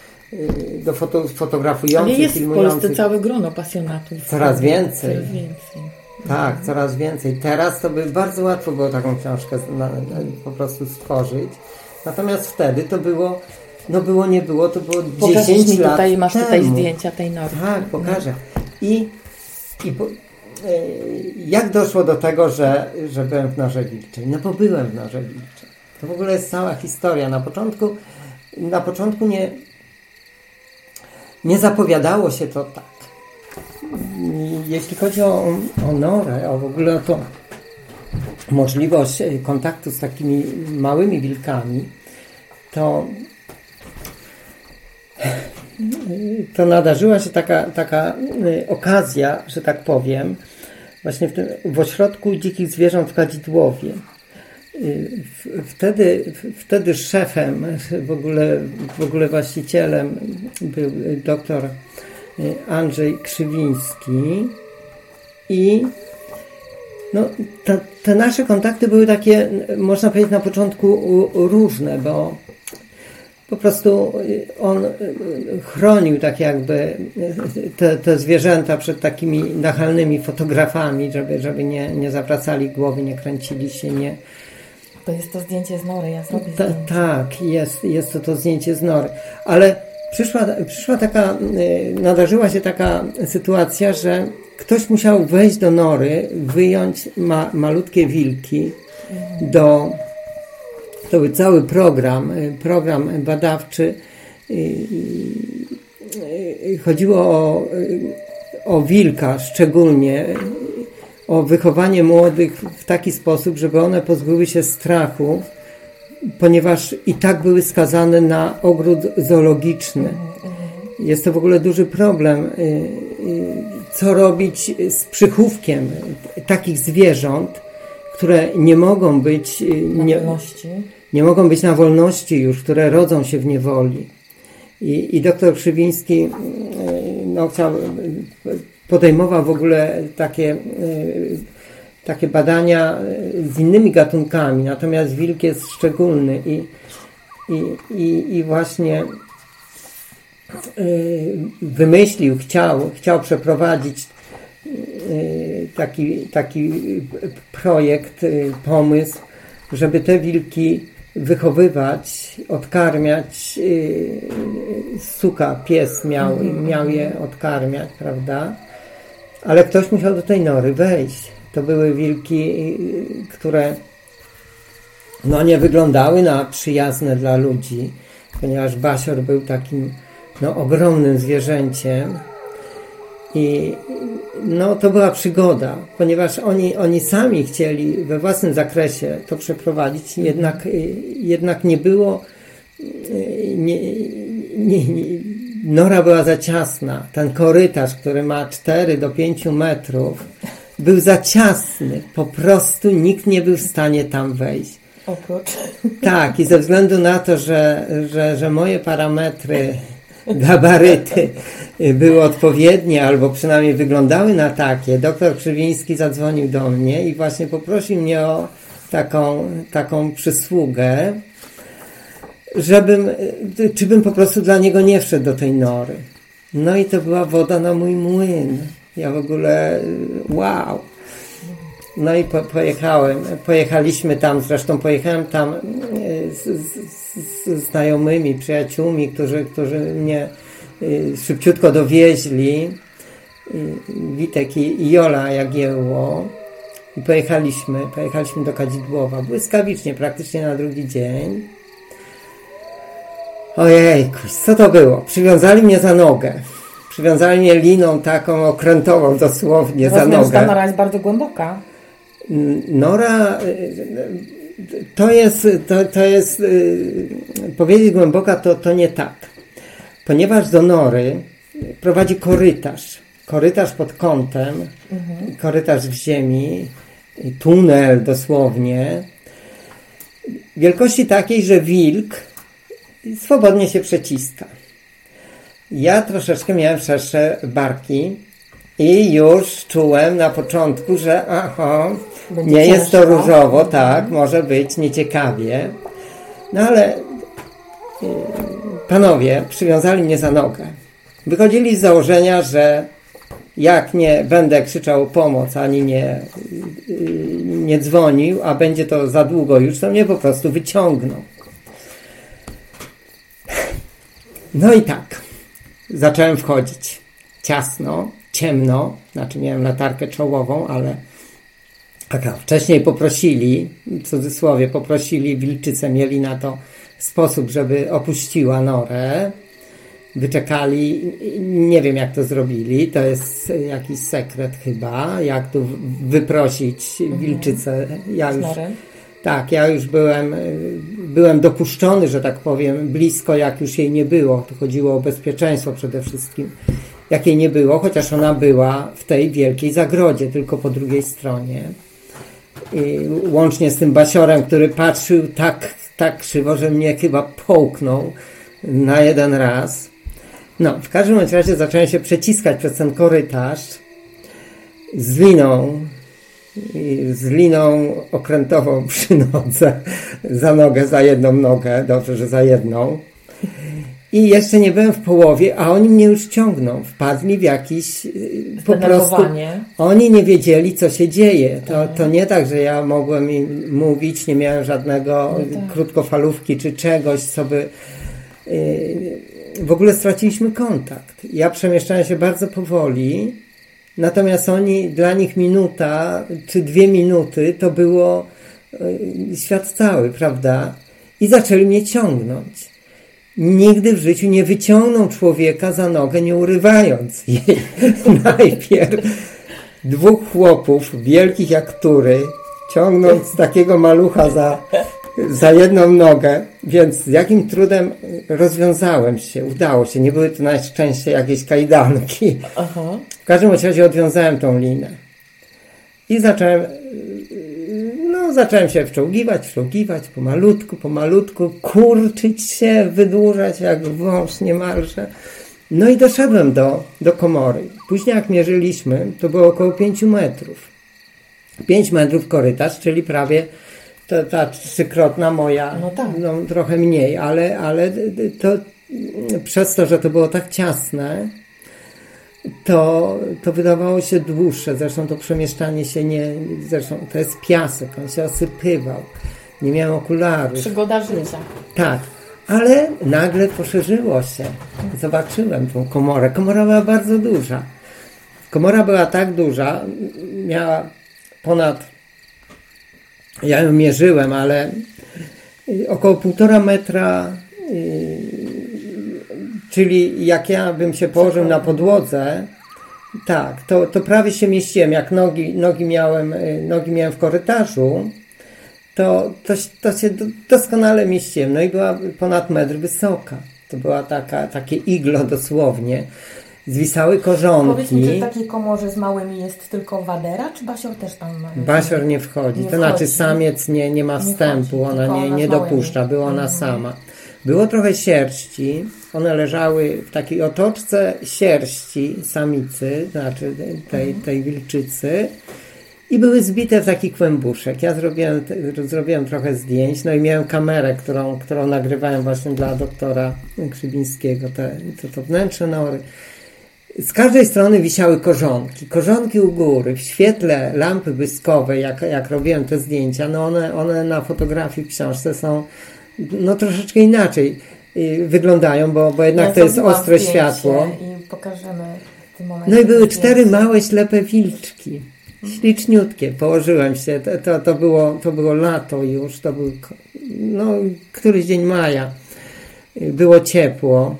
[SPEAKER 1] do foto, fotografujących,
[SPEAKER 2] ale jest filmujących. w Polsce całe grono pasjonatów.
[SPEAKER 1] Coraz więcej. Coraz więcej. Tak, mhm. coraz więcej. Teraz to by bardzo łatwo było taką książkę na, po prostu stworzyć. Natomiast wtedy to było no było, nie było, to było Pokażesz 10 mi lat
[SPEAKER 2] tutaj,
[SPEAKER 1] masz
[SPEAKER 2] temu. tutaj zdjęcia tej normy.
[SPEAKER 1] Tak, pokażę. I, i po, e, jak doszło do tego, że, że byłem w Norze Wilczej? No bo byłem w Norze Wilczej. To w ogóle jest cała historia. Na początku, na początku nie, nie zapowiadało się to tak. Jeśli chodzi o, o Norę, o w ogóle o to możliwość kontaktu z takimi małymi wilkami, to to nadarzyła się taka, taka y, okazja, że tak powiem, właśnie w, tym, w ośrodku dzikich zwierząt w Kadzidłowie. Wtedy, wtedy szefem, w ogóle, w ogóle właścicielem był doktor Andrzej Krzywiński i no, te, te nasze kontakty były takie, można powiedzieć, na początku różne, bo po prostu on chronił tak jakby te, te zwierzęta przed takimi nachalnymi fotografami, żeby, żeby nie, nie zawracali głowy, nie kręcili się, nie...
[SPEAKER 2] To jest to zdjęcie z Nory, ja zrobię
[SPEAKER 1] Ta, Tak, jest, jest to to zdjęcie z Nory. Ale przyszła, przyszła taka, y, nadarzyła się taka sytuacja, że ktoś musiał wejść do Nory, wyjąć ma, malutkie wilki do to był cały program, y, program badawczy. Y, chodziło o, o wilka szczególnie, o wychowanie młodych w taki sposób, żeby one pozbyły się strachu, ponieważ i tak były skazane na ogród zoologiczny. Jest to w ogóle duży problem, co robić z przychówkiem takich zwierząt, które nie mogą być
[SPEAKER 2] nie,
[SPEAKER 1] nie mogą być na wolności już, które rodzą się w niewoli. I, i doktor Krzywiński no, chciał, podejmował w ogóle takie, e, takie badania z innymi gatunkami, natomiast wilk jest szczególny i, i, i, i właśnie e, wymyślił, chciał, chciał przeprowadzić e, taki, taki projekt, pomysł, żeby te wilki wychowywać, odkarmiać. Suka, pies miał, mhm. miał je odkarmiać, prawda? Ale ktoś musiał do tej nory wejść. To były wilki, yy, które no nie wyglądały na przyjazne dla ludzi, ponieważ Basior był takim no, ogromnym zwierzęciem i no, to była przygoda, ponieważ oni, oni sami chcieli we własnym zakresie to przeprowadzić, jednak, jednak nie było, nie, nie, nie, nora była za ciasna. Ten korytarz, który ma 4 do 5 metrów, był za ciasny. Po prostu nikt nie był w stanie tam wejść.
[SPEAKER 2] Oprócz.
[SPEAKER 1] Tak, i ze względu na to, że, że, że moje parametry gabaryty były odpowiednie, albo przynajmniej wyglądały na takie, doktor Krzywiński zadzwonił do mnie i właśnie poprosił mnie o taką, taką przysługę, żebym, czy bym po prostu dla niego nie wszedł do tej nory. No i to była woda na mój młyn. Ja w ogóle, wow. No i po, pojechałem, pojechaliśmy tam, zresztą pojechałem tam e, z, z, z znajomymi, przyjaciółmi, którzy, którzy mnie e, szybciutko dowieźli. Witek i Jola Jagiełło. I pojechaliśmy, pojechaliśmy do Kadzidłowa. Błyskawicznie, praktycznie na drugi dzień. Ojej, co to było? Przywiązali mnie za nogę. Przywiązali mnie liną taką okrętową dosłownie
[SPEAKER 2] Rozumiem,
[SPEAKER 1] za nogę.
[SPEAKER 2] ta nora jest bardzo głęboka.
[SPEAKER 1] Nora to jest, to, to jest powiedzieć głęboka to, to nie tak. Ponieważ do nory prowadzi korytarz. Korytarz pod kątem, mhm. korytarz w ziemi, tunel dosłownie. Wielkości takiej, że wilk swobodnie się przeciska. Ja troszeczkę miałem szersze barki i już czułem na początku, że aha, nie jest to różowo, tak, mhm. może być nieciekawie. No ale y, panowie przywiązali mnie za nogę. Wychodzili z założenia, że jak nie będę krzyczał pomoc, ani nie, y, nie dzwonił, a będzie to za długo już, to mnie po prostu wyciągną. No i tak, zacząłem wchodzić. Ciasno, ciemno, znaczy miałem latarkę czołową, ale taka, wcześniej poprosili, w cudzysłowie poprosili wilczycę, mieli na to sposób, żeby opuściła norę. Wyczekali, nie wiem jak to zrobili, to jest jakiś sekret chyba, jak tu wyprosić mhm. wilczycę. Ja już, tak, ja już byłem, byłem dopuszczony, że tak powiem, blisko, jak już jej nie było. Tu chodziło o bezpieczeństwo przede wszystkim, jak jej nie było, chociaż ona była w tej wielkiej zagrodzie, tylko po drugiej stronie. I łącznie z tym basiorem, który patrzył tak, tak krzywo, że mnie chyba połknął na jeden raz. No, w każdym razie zacząłem się przeciskać przez ten korytarz z liną, z liną okrętową przy nodze, za nogę, za jedną nogę, dobrze, że za jedną. I jeszcze nie byłem w połowie, a oni mnie już ciągną. Wpadli w jakiś y, po prostu. Oni nie wiedzieli, co się dzieje. To, to nie tak, że ja mogłem im mówić, nie miałem żadnego no tak. krótkofalówki czy czegoś, co by. Y, w ogóle straciliśmy kontakt. Ja przemieszczałem się bardzo powoli Natomiast oni, dla nich minuta czy dwie minuty to było e, świat cały, prawda? I zaczęli mnie ciągnąć. Nigdy w życiu nie wyciągną człowieka za nogę, nie urywając jej. Najpierw dwóch chłopów, wielkich jak tury, ciągnąc takiego malucha za za jedną nogę, więc z jakim trudem rozwiązałem się, udało się. Nie były to na szczęście jakieś kajdanki. Aha. W każdym razie odwiązałem tą linę. I zacząłem, no zacząłem się wczołgiwać, wczołgiwać pomalutku, pomalutku, kurczyć się, wydłużać jak wąż niemalże. No i doszedłem do, do komory. Później jak mierzyliśmy, to było około 5 metrów. 5 metrów korytarz, czyli prawie ta, ta trzykrotna moja, no, tak. no trochę mniej, ale, ale to przez to, że to było tak ciasne, to, to wydawało się dłuższe. Zresztą to przemieszczanie się nie, zresztą to jest piasek, on się osypywał. Nie miałem okularów.
[SPEAKER 2] Przygoda życia.
[SPEAKER 1] Tak, ale nagle poszerzyło się. Zobaczyłem tą komorę. Komora była bardzo duża. Komora była tak duża, miała ponad ja ją mierzyłem, ale około półtora metra, y, czyli jak ja bym się położył na podłodze, tak, to, to prawie się mieściłem. Jak nogi, nogi, miałem, y, nogi miałem w korytarzu, to, to, to się doskonale mieściłem. No i była ponad metr wysoka. To była taka, takie iglo dosłownie zwisały korzonki. Powiedz
[SPEAKER 2] mi, czy w takiej komorze z małymi jest tylko wadera, czy basior też tam ma?
[SPEAKER 1] Basior nie wchodzi, nie to znaczy wchodzi. znaczy samiec nie, nie ma wstępu, nie wchodzi, ona nie, nie dopuszcza, była ona mhm. sama. Było trochę sierści, one leżały w takiej otoczce sierści samicy, znaczy tej, mhm. tej wilczycy i były zbite w taki kłębuszek. Ja zrobiłem, zrobiłem trochę zdjęć, no i miałem kamerę, którą, którą nagrywałem właśnie dla doktora Krzywińskiego, te, to, to wnętrze nory. Z każdej strony wisiały korzonki. Korzonki u góry, w świetle lampy błyskowej, jak, jak robiłem te zdjęcia, no one, one na fotografii w książce są no troszeczkę inaczej y, wyglądają, bo, bo jednak ja to jest ostre światło.
[SPEAKER 2] I pokażemy
[SPEAKER 1] No i były cztery małe ślepe wilczki. Śliczniutkie, położyłem się. To, to, to, było, to było lato już, to był no, któryś dzień maja. Było ciepło.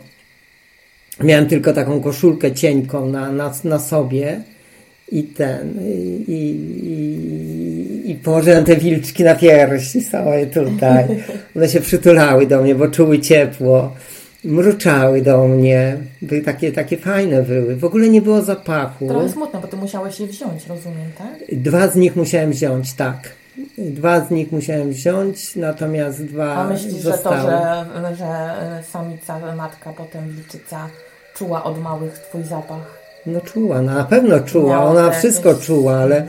[SPEAKER 1] Miałem tylko taką koszulkę cienką na, na, na sobie i ten, i, i, i położyłem te wilczki na piersi sobie tutaj. One się przytulały do mnie, bo czuły ciepło. Mruczały do mnie. Były takie, takie fajne były. W ogóle nie było zapachu.
[SPEAKER 2] Trochę smutno, bo ty musiałeś je wziąć, rozumiem, tak?
[SPEAKER 1] Dwa z nich musiałem wziąć, tak. Dwa z nich musiałem wziąć, natomiast dwa
[SPEAKER 2] A myślisz,
[SPEAKER 1] zostały.
[SPEAKER 2] że to, że, że samica, matka, potem wilczyca czuła od małych twój zapach?
[SPEAKER 1] No czuła, no na pewno czuła,
[SPEAKER 2] Miało
[SPEAKER 1] ona
[SPEAKER 2] to
[SPEAKER 1] wszystko
[SPEAKER 2] jakieś-
[SPEAKER 1] czuła, ale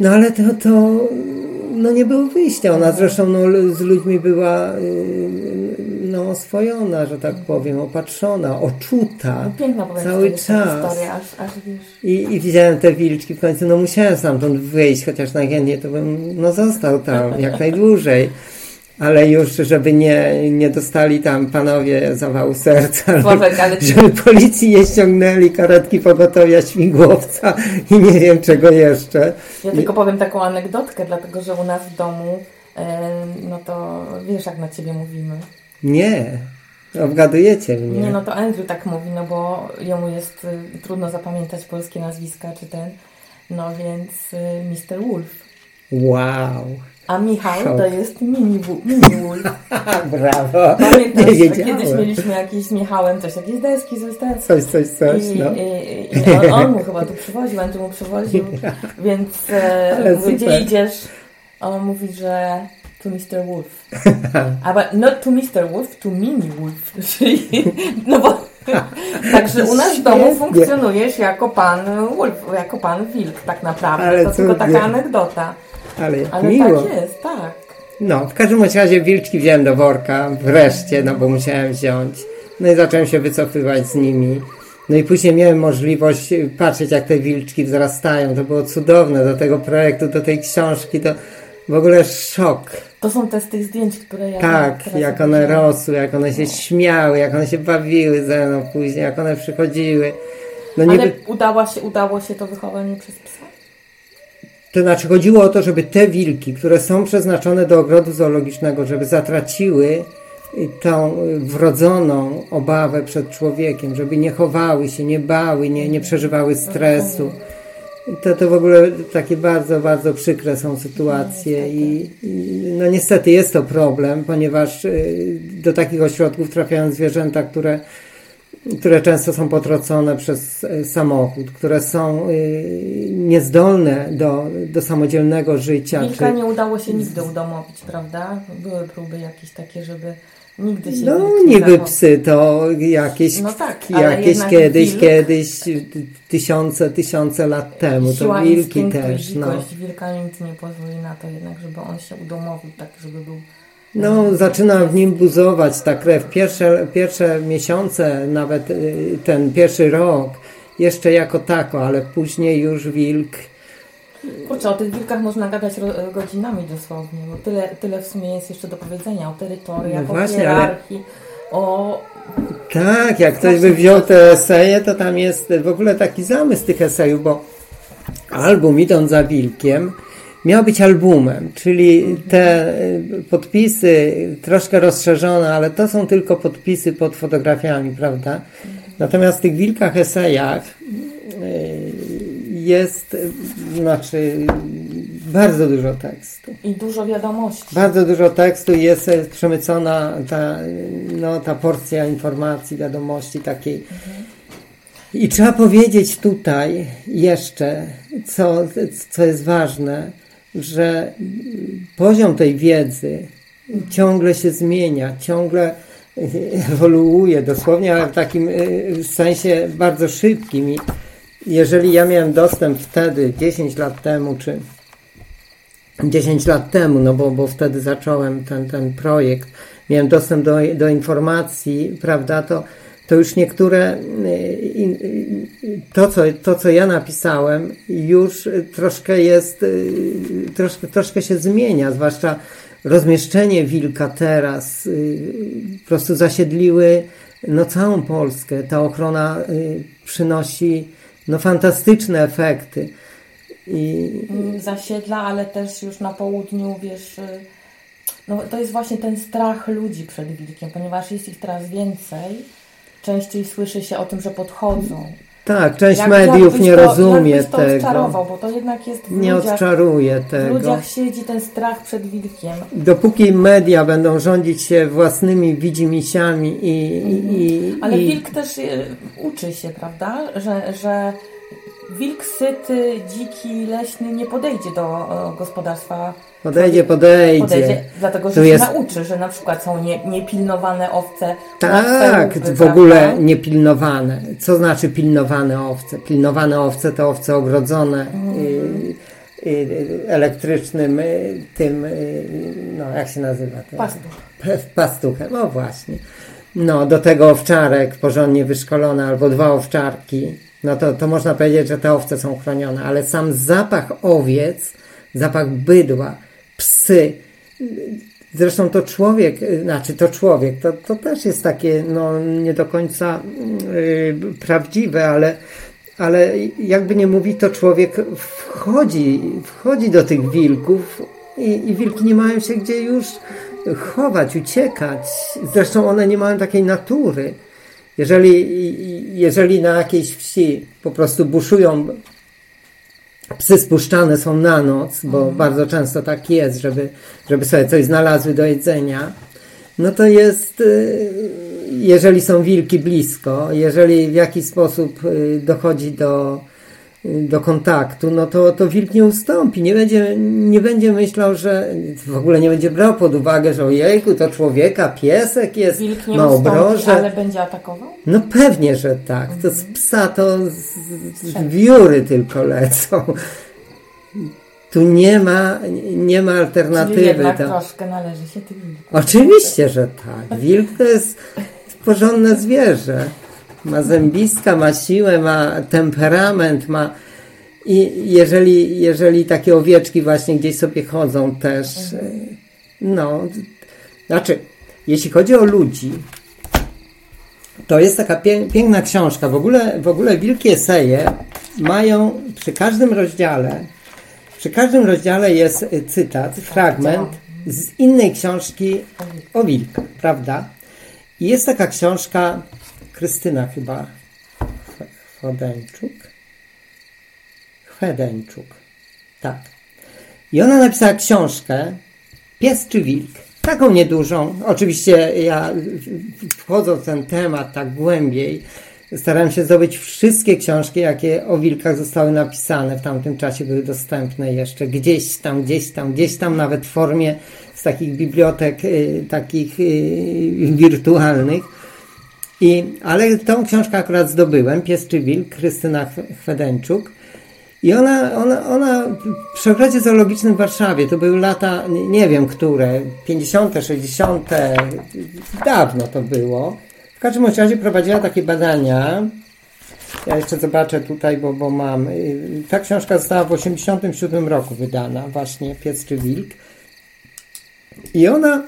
[SPEAKER 1] no ale to, to no nie było wyjścia. Ona zresztą no, z ludźmi była y, no, oswojona, że tak powiem, opatrzona, oczuta
[SPEAKER 2] piękna
[SPEAKER 1] cały czas.
[SPEAKER 2] historia, aż, aż.
[SPEAKER 1] I, I widziałem te wilczki w końcu, no musiałem stamtąd wyjść, chociaż najchętniej to bym no, został tam jak najdłużej. Ale już, żeby nie, nie dostali tam panowie zawału serca,
[SPEAKER 2] Bożek, ale
[SPEAKER 1] żeby policji nie ściągnęli karetki pogotowia śmigłowca i nie wiem czego jeszcze.
[SPEAKER 2] Ja tylko powiem taką anegdotkę, dlatego że u nas w domu, e, no to wiesz jak na ciebie mówimy.
[SPEAKER 1] Nie, obgadujecie mnie.
[SPEAKER 2] Nie, no to Andrew tak mówi, no bo jemu jest y, trudno zapamiętać polskie nazwiska czy ten, no więc y, Mr. Wolf.
[SPEAKER 1] Wow,
[SPEAKER 2] A Michał
[SPEAKER 1] Szok.
[SPEAKER 2] to jest Mini, mini Wolf.
[SPEAKER 1] brawo,
[SPEAKER 2] Pamiętasz,
[SPEAKER 1] nie wiedziałem.
[SPEAKER 2] kiedyś mieliśmy jakieś z Michałem coś, jakieś deski, tam.
[SPEAKER 1] Coś, coś, coś,
[SPEAKER 2] I,
[SPEAKER 1] no.
[SPEAKER 2] i, i on, on mu chyba tu przywoził, Andrew mu przywoził, więc e, mówię, gdzie idziesz? A on mówi, że to Mr. Wolf. Ale not to Mr. Wolf, to Mini Wolf. Czyli, no bo także u nas w domu funkcjonujesz jako pan Wolf, jako pan Wilk tak naprawdę.
[SPEAKER 1] Ale
[SPEAKER 2] to tylko taka anegdota.
[SPEAKER 1] Ale jak
[SPEAKER 2] Ale
[SPEAKER 1] miło.
[SPEAKER 2] tak jest, tak.
[SPEAKER 1] No, w każdym razie wilczki wziąłem do worka, wreszcie, no bo musiałem wziąć. No i zacząłem się wycofywać z nimi. No i później miałem możliwość patrzeć, jak te wilczki wzrastają. To było cudowne do tego projektu, do tej książki. To w ogóle szok.
[SPEAKER 2] To są te z tych zdjęć, które ja
[SPEAKER 1] Tak, jak one
[SPEAKER 2] widziałam.
[SPEAKER 1] rosły, jak one się śmiały, jak one się bawiły ze mną później, jak one przychodziły. No
[SPEAKER 2] Ale
[SPEAKER 1] niby,
[SPEAKER 2] udało się, udało się to wychowanie przez psa?
[SPEAKER 1] To znaczy chodziło o to, żeby te wilki, które są przeznaczone do ogrodu zoologicznego, żeby zatraciły tą wrodzoną obawę przed człowiekiem, żeby nie chowały się, nie bały, nie, nie przeżywały stresu. To, to w ogóle takie bardzo, bardzo przykre są sytuacje i, i no niestety jest to problem, ponieważ y, do takich ośrodków trafiają zwierzęta, które które często są potrocone przez e, samochód, które są y, niezdolne do, do samodzielnego życia.
[SPEAKER 2] Wilka
[SPEAKER 1] czy-
[SPEAKER 2] nie udało się nigdy udomowić, prawda? Były próby jakieś takie, żeby nigdy się
[SPEAKER 1] No,
[SPEAKER 2] wilk nie
[SPEAKER 1] niby
[SPEAKER 2] zachował.
[SPEAKER 1] psy to jakieś,
[SPEAKER 2] No tak,
[SPEAKER 1] jakieś kiedyś,
[SPEAKER 2] wilk-
[SPEAKER 1] kiedyś, tysiące, tysiące lat temu, to wilki też. No.
[SPEAKER 2] wilka nic nie pozwoli na to jednak, żeby on się udomowił, tak żeby był...
[SPEAKER 1] No, zaczyna w nim buzować ta krew. Pierwsze, pierwsze miesiące, nawet y, ten pierwszy rok, jeszcze jako tako, ale później już wilk
[SPEAKER 2] Kurczę, o tych wilkach można gadać godzinami dosłownie, bo tyle, tyle w sumie jest jeszcze do powiedzenia o terytoriach,
[SPEAKER 1] No
[SPEAKER 2] o
[SPEAKER 1] właśnie,
[SPEAKER 2] hierarchii, o...
[SPEAKER 1] Tak, jak ktoś by wziął te eseje, to tam jest w ogóle taki zamysł tych esejów, bo album idąc za wilkiem miał być albumem, czyli te y, podpisy troszkę rozszerzone, ale to są tylko podpisy pod fotografiami, prawda? Natomiast w tych wilkach esejach y, jest, y, znaczy, bardzo dużo tekstu.
[SPEAKER 2] i dużo wiadomości.
[SPEAKER 1] Bardzo dużo tekstu i jest przemycona ta, no, ta porcja informacji, wiadomości takiej. I trzeba powiedzieć tutaj jeszcze, co, co jest ważne, że poziom tej wiedzy ciągle się zmienia, ciągle ewoluuje dosłownie, ale w takim y, sensie bardzo szybkim. I jeżeli ja miałem dostęp wtedy, 10 lat temu, czy 10 lat temu, no bo, bo wtedy zacząłem ten, ten projekt, miałem dostęp do, do informacji, prawda, to, to już niektóre, y, to co, to co ja napisałem już troszkę jest, y, troszkę, troszkę się zmienia, zwłaszcza rozmieszczenie wilka teraz, y, po prostu zasiedliły no całą Polskę, ta ochrona przynosi no fantastyczne efekty. I...
[SPEAKER 2] Mm, zasiedla, ale też już na południu, wiesz, no to jest właśnie ten strach ludzi przed wilkiem, ponieważ jest ich teraz więcej, częściej słyszy się o tym, że podchodzą.
[SPEAKER 1] Tak, część jak, mediów nie to, rozumie to tego.
[SPEAKER 2] Odczarował, bo to jednak jest w
[SPEAKER 1] nie
[SPEAKER 2] ludziach,
[SPEAKER 1] odczaruje tego.
[SPEAKER 2] W ludziach siedzi ten strach przed wilkiem.
[SPEAKER 1] Dopóki media będą rządzić się własnymi widzimisiami i... i
[SPEAKER 2] Ale
[SPEAKER 1] i...
[SPEAKER 2] wilk też y, uczy się, prawda? Że, że wilk syty, dziki, leśny nie podejdzie do gospodarstwa.
[SPEAKER 1] Podejdzie, podejdzie. podejdzie
[SPEAKER 2] dlatego, że to się jest... nauczy, że na przykład są nie, niepilnowane owce.
[SPEAKER 1] Tak, w ogóle niepilnowane. Co znaczy pilnowane owce? Pilnowane owce to owce ogrodzone. Mm. elektrycznym tym, no jak się nazywa?
[SPEAKER 2] Pastuch.
[SPEAKER 1] Pastuchem, no właśnie. No, do tego owczarek porządnie wyszkolony albo dwa owczarki no to, to można powiedzieć, że te owce są chronione, ale sam zapach owiec, zapach bydła, psy, zresztą to człowiek, znaczy to człowiek, to, to też jest takie no, nie do końca yy, prawdziwe, ale, ale jakby nie mówi, to człowiek wchodzi, wchodzi do tych wilków i, i wilki nie mają się gdzie już chować, uciekać. Zresztą one nie mają takiej natury. Jeżeli, jeżeli na jakiejś wsi po prostu buszują psy spuszczane są na noc, bo mhm. bardzo często tak jest, żeby, żeby sobie coś znalazły do jedzenia, no to jest, y, jeżeli są wilki blisko, jeżeli w jakiś sposób y, dochodzi do, do kontaktu, no to, to wilk nie ustąpi. Nie będzie, nie będzie myślał, że w ogóle nie będzie brał pod uwagę, że ojejku, to człowieka, piesek jest,
[SPEAKER 2] wilk nie obroże. ale będzie atakował?
[SPEAKER 1] No pewnie, że tak. To z psa to z, z wióry tylko lecą. Tu nie ma, nie ma alternatywy. Czyli
[SPEAKER 2] jednak to... troszkę należy się tym
[SPEAKER 1] Oczywiście, że tak. Wilk to jest porządne zwierzę ma zębiska, ma siłę, ma temperament, ma i jeżeli, jeżeli takie owieczki właśnie gdzieś sobie chodzą też, no, znaczy, jeśli chodzi o ludzi, to jest taka piękna książka. W ogóle, w ogóle Wielkie Eseje mają przy każdym rozdziale, przy każdym rozdziale jest cytat, fragment z innej książki o wilkach, prawda? I jest taka książka Krystyna chyba Chwedeńczuk. Chwedeńczuk. Tak. I ona napisała książkę Pies czy wilk. Taką niedużą. Oczywiście ja wchodząc w ten temat tak głębiej, starałem się zdobyć wszystkie książki, jakie o wilkach zostały napisane. W tamtym czasie były dostępne jeszcze gdzieś tam, gdzieś tam, gdzieś tam, nawet w formie z takich bibliotek, y, takich y, wirtualnych. I, ale tą książkę akurat zdobyłem, Pies czy Wilk, Krystyna Chwedeńczuk. I ona, ona, ona przy ogrodzie zoologicznym w Warszawie, to były lata, nie wiem które, 50., 60., dawno to było. W każdym razie prowadziła takie badania. Ja jeszcze zobaczę tutaj, bo, bo mam. Ta książka została w 87 roku wydana, właśnie Pies czy Wilk. I ona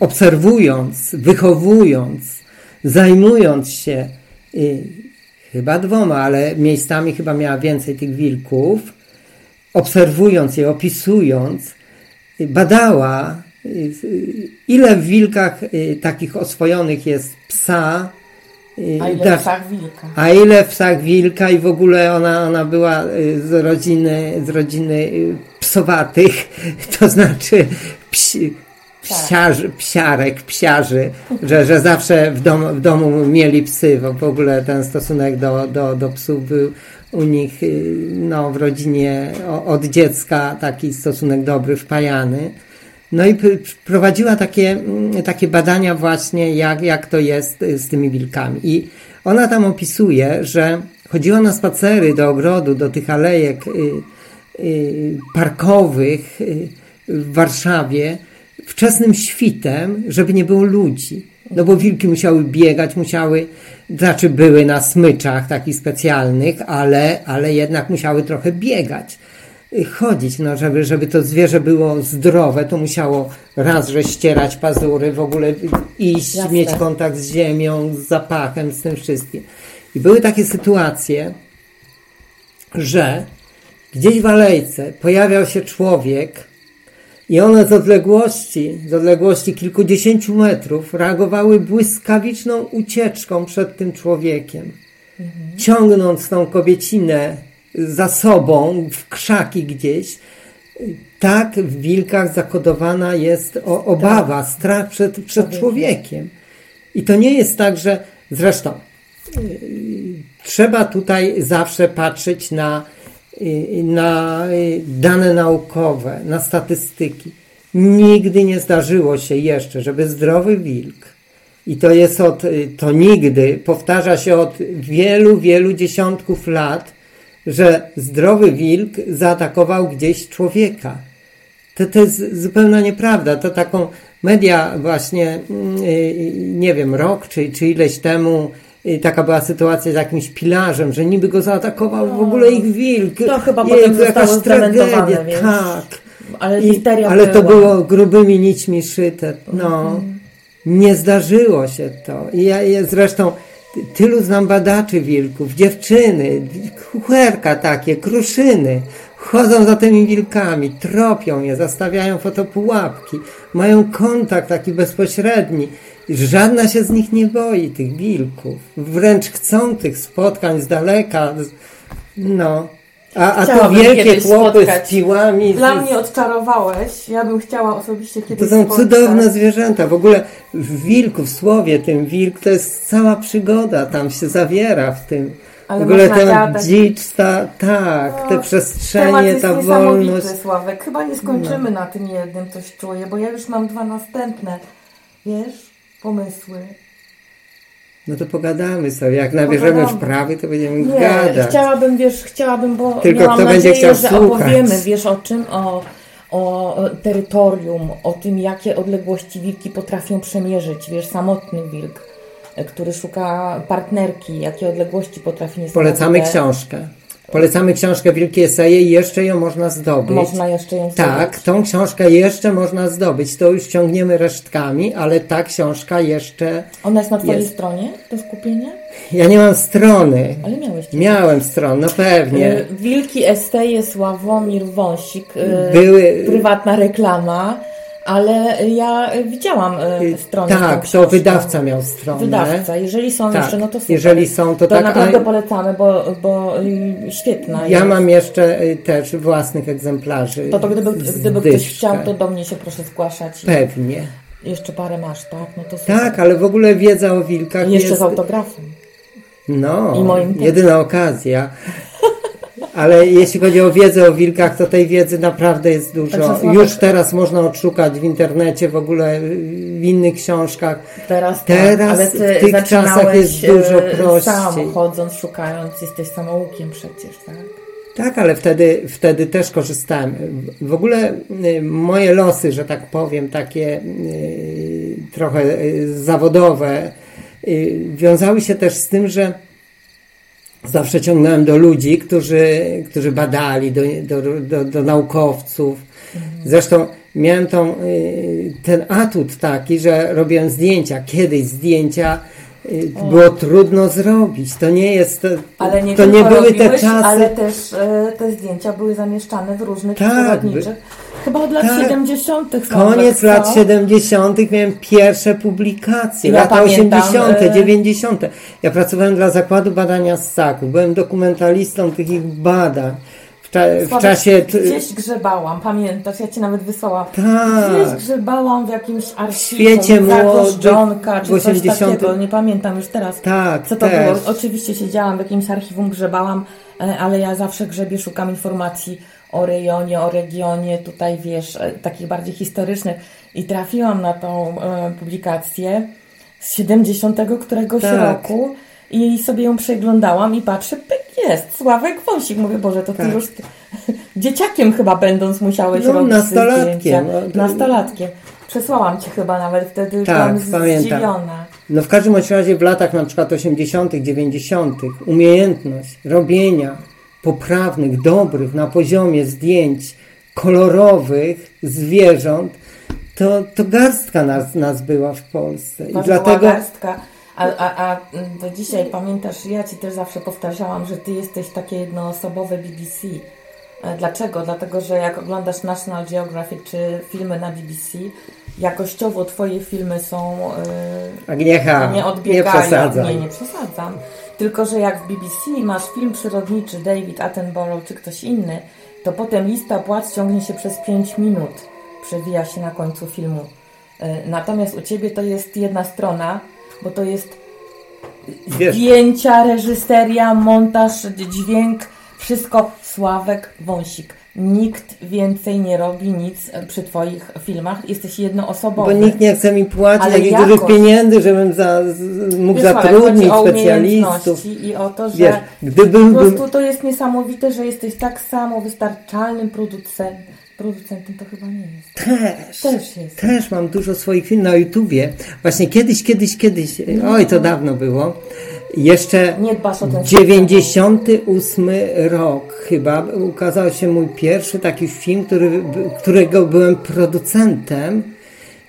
[SPEAKER 1] obserwując, wychowując, zajmując się y, chyba dwoma, ale miejscami chyba miała więcej tych wilków, obserwując je, opisując, y, badała, ile w wilkach takich oswojonych jest psa,
[SPEAKER 2] a ile tak, w psach wilka?
[SPEAKER 1] A ile psach wilka i w ogóle ona, ona była z rodziny, z rodziny psowatych, to znaczy psi, psiarzy, psiarek, psiarzy, że, że zawsze w, dom, w domu mieli psy, bo w ogóle ten stosunek do, do, do psów był u nich y, no, w rodzinie od dziecka taki stosunek dobry, wpajany. No i prowadziła takie, mm, takie badania właśnie, jak, jak to jest y, z tymi wilkami. I ona tam opisuje, że chodziła na spacery do ogrodu, do tych alejek y, parkowych w Warszawie, wczesnym świtem, żeby nie było ludzi. No bo wilki musiały biegać, musiały, znaczy były na smyczach takich specjalnych, ale, ale jednak musiały trochę biegać, chodzić, no żeby, żeby to zwierzę było zdrowe, to musiało raz, że ścierać pazury, w ogóle iść, Jasne. mieć kontakt z ziemią, z zapachem, z tym wszystkim. I były takie sytuacje, że gdzieś w alejce pojawiał się człowiek i one z odległości, z odległości kilkudziesięciu metrów reagowały błyskawiczną ucieczką przed tym człowiekiem. Mhm. Ciągnąc tą kobiecinę za sobą w krzaki gdzieś, tak w wilkach zakodowana jest obawa, tak. strach przed, przed człowiekiem. I to nie jest tak, że zresztą yy, trzeba tutaj zawsze patrzeć na, yy, na yy, dane naukowe, na statystyki. Nigdy nie zdarzyło się jeszcze, żeby zdrowy wilk, i to jest od, to nigdy, powtarza się od wielu, wielu dziesiątków lat, że zdrowy wilk zaatakował gdzieś człowieka. To, to jest zupełna nieprawda. To taką media właśnie, mm, nie wiem, rok czy, czy ileś temu y, taka była sytuacja z jakimś pilarzem, że niby go zaatakował w ogóle ich wilk.
[SPEAKER 2] To chyba Jej, potem jakaś tragedia, wiesz?
[SPEAKER 1] tak.
[SPEAKER 2] Ale, I,
[SPEAKER 1] ale to było grubymi nićmi szyte. No, mhm. nie zdarzyło się to. I ja, ja zresztą tylu znam badaczy wilków, dziewczyny, kucherka takie, kruszyny, chodzą za tymi wilkami, tropią je, zastawiają fotopułapki, mają kontakt taki bezpośredni. Żadna się z nich nie boi, tych wilków. Wręcz chcą tych spotkań z daleka. No. A, a to wielkie chłopy spotkać. z piłami.
[SPEAKER 2] Dla mnie odczarowałeś. Ja bym chciała osobiście kiedyś
[SPEAKER 1] To są spotkać. cudowne zwierzęta. W ogóle w wilku, w słowie tym wilk, to jest cała przygoda. Tam się zawiera w tym. Ale w ogóle ten dzicz, ta, tak, te przestrzenie, ta wolność.
[SPEAKER 2] Sławek. Chyba nie skończymy no. na tym jednym, coś czuję, bo ja już mam dwa następne, wiesz, pomysły.
[SPEAKER 1] No to pogadamy sobie. Jak nabierzemy wprawy, to będziemy nie, gadać.
[SPEAKER 2] Chciałabym, wiesz, chciałabym, bo Tylko miałam kto nadzieję, będzie że słuchać. opowiemy, wiesz, o czym? O, o terytorium, o tym, jakie odległości wilki potrafią przemierzyć. Wiesz, samotny wilk, który szuka partnerki, jakie odległości potrafi
[SPEAKER 1] Polecamy książkę. Polecamy książkę Wielkie Eseje i jeszcze ją można zdobyć.
[SPEAKER 2] Można jeszcze ją
[SPEAKER 1] zdobyć. Tak, tą książkę jeszcze można zdobyć. To już ciągniemy resztkami, ale ta książka jeszcze.
[SPEAKER 2] Ona jest na Twojej jest. stronie, to skupienie?
[SPEAKER 1] Ja nie mam strony.
[SPEAKER 2] Ale miałeś.
[SPEAKER 1] Miałem stronę, no pewnie. Y,
[SPEAKER 2] Wilki Eseje Sławomir Wąsik. Y, Były. Prywatna reklama. Ale ja widziałam e, stronę.
[SPEAKER 1] Tak, to wydawca miał stronę.
[SPEAKER 2] Wydawca. Jeżeli są tak, jeszcze, no to super.
[SPEAKER 1] Jeżeli są, to,
[SPEAKER 2] to
[SPEAKER 1] tak.
[SPEAKER 2] naprawdę polecamy, bo, bo świetna
[SPEAKER 1] Ja jest. mam jeszcze e, też własnych egzemplarzy.
[SPEAKER 2] To, to gdyby, gdyby ktoś chciał, to do mnie się proszę zgłaszać.
[SPEAKER 1] Pewnie.
[SPEAKER 2] Jeszcze parę masz, tak? No to super.
[SPEAKER 1] Tak, ale w ogóle wiedza o wilkach
[SPEAKER 2] I jeszcze jest... z autografem.
[SPEAKER 1] No, I moim jedyna okazja. Ale jeśli chodzi o wiedzę o wilkach, to tej wiedzy naprawdę jest dużo. Już teraz można odszukać w internecie, w ogóle w innych książkach.
[SPEAKER 2] Teraz, tak,
[SPEAKER 1] teraz tak, w tych czasach jest dużo e, prościej.
[SPEAKER 2] Sam chodząc, szukając, jesteś samoukiem przecież, tak?
[SPEAKER 1] Tak, ale wtedy, wtedy też korzystałem. W ogóle y, moje losy, że tak powiem, takie y, trochę y, zawodowe, wiązały się też z tym, że zawsze ciągnąłem do ludzi, którzy, którzy badali, do, do, do, do naukowców. Mhm. Zresztą miałem tą, y, ten atut taki, że robiłem zdjęcia. Kiedyś zdjęcia y, o. było trudno zrobić. To nie jest.
[SPEAKER 2] Ale nie to nie były robiłeś, te czasy. Ale też e, te zdjęcia były zamieszczane w różnych tak, Chyba od lat tak. 70.
[SPEAKER 1] Koniec lat 70. miałem pierwsze publikacje. Ja lata pamiętam, 80., y 90. Ja pracowałem dla Zakładu Badania Ssaków. Byłem dokumentalistą tych ich badań. W, w czasie.
[SPEAKER 2] Gdzieś grzebałam, pamiętasz? Ja ci nawet wysłałam.
[SPEAKER 1] Tak.
[SPEAKER 2] Gdzieś grzebałam w jakimś archiwum. W świecie młodych. czy 80. coś takiego. Nie pamiętam już teraz.
[SPEAKER 1] Tak.
[SPEAKER 2] Co to też. było? Oczywiście siedziałam w jakimś archiwum, grzebałam, e, ale ja zawsze grzebię, szukam informacji o rejonie, o regionie, tutaj wiesz, e, takich bardziej historycznych i trafiłam na tą e, publikację z 70 któregoś tak. roku i sobie ją przeglądałam i patrzę, pyk jest, Sławek Wąsik. Mówię, Boże, to ty tak. już dzieciakiem chyba będąc musiałeś no, robić
[SPEAKER 1] nastolatkiem. No,
[SPEAKER 2] nastolatkiem. Przesłałam Ci chyba nawet wtedy, tak, byłam pamiętam. zdziwiona.
[SPEAKER 1] No w każdym razie w latach na przykład 80., 90. umiejętność robienia poprawnych, dobrych, na poziomie zdjęć kolorowych zwierząt, to, to garstka nas, nas była w Polsce.
[SPEAKER 2] I dlatego garstka. A, a, a do dzisiaj pamiętasz, ja Ci też zawsze powtarzałam, że Ty jesteś takie jednoosobowe BBC. E, dlaczego? Dlatego, że jak oglądasz National Geographic czy filmy na BBC, jakościowo Twoje filmy są
[SPEAKER 1] yy, Agniecha, nie odbiegają. Nie przesadzam.
[SPEAKER 2] Nie, nie przesadzam. Tylko, że jak w BBC masz film przyrodniczy David Attenborough czy ktoś inny, to potem lista płac ciągnie się przez 5 minut. Przewija się na końcu filmu. Yy, natomiast u Ciebie to jest jedna strona, bo to jest zdjęcia, reżyseria, montaż, dźwięk, wszystko Sławek Wąsik. Nikt więcej nie robi nic przy Twoich filmach. Jesteś jednoosobowy.
[SPEAKER 1] Bo nikt nie chce mi płacić takich dużych pieniędzy, żebym za, mógł Wiesz, zatrudnić o specjalistów.
[SPEAKER 2] I o to, że Wiesz, gdybym, po prostu to jest niesamowite, że jesteś tak samo wystarczalnym producentem producentem to chyba nie jest.
[SPEAKER 1] Też. Też jest. Też mam dużo swoich filmów na YouTubie. Właśnie kiedyś, kiedyś, kiedyś, no. oj to dawno było. Jeszcze nie dbasz o ten 98 rok chyba ukazał się mój pierwszy taki film, który, którego byłem producentem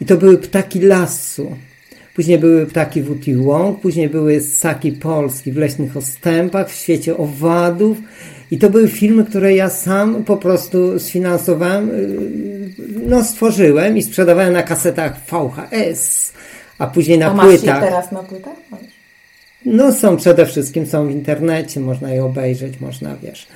[SPEAKER 1] i to były Ptaki Lasu. Później były Ptaki Wuti Łąk, później były Ssaki Polski w Leśnych Ostępach, w Świecie Owadów i to były filmy, które ja sam po prostu sfinansowałem, y, no stworzyłem i sprzedawałem na kasetach VHS, a później na
[SPEAKER 2] a
[SPEAKER 1] płytach.
[SPEAKER 2] Masz teraz na płytach?
[SPEAKER 1] No są przede wszystkim, są w internecie, można je obejrzeć, można, wiesz.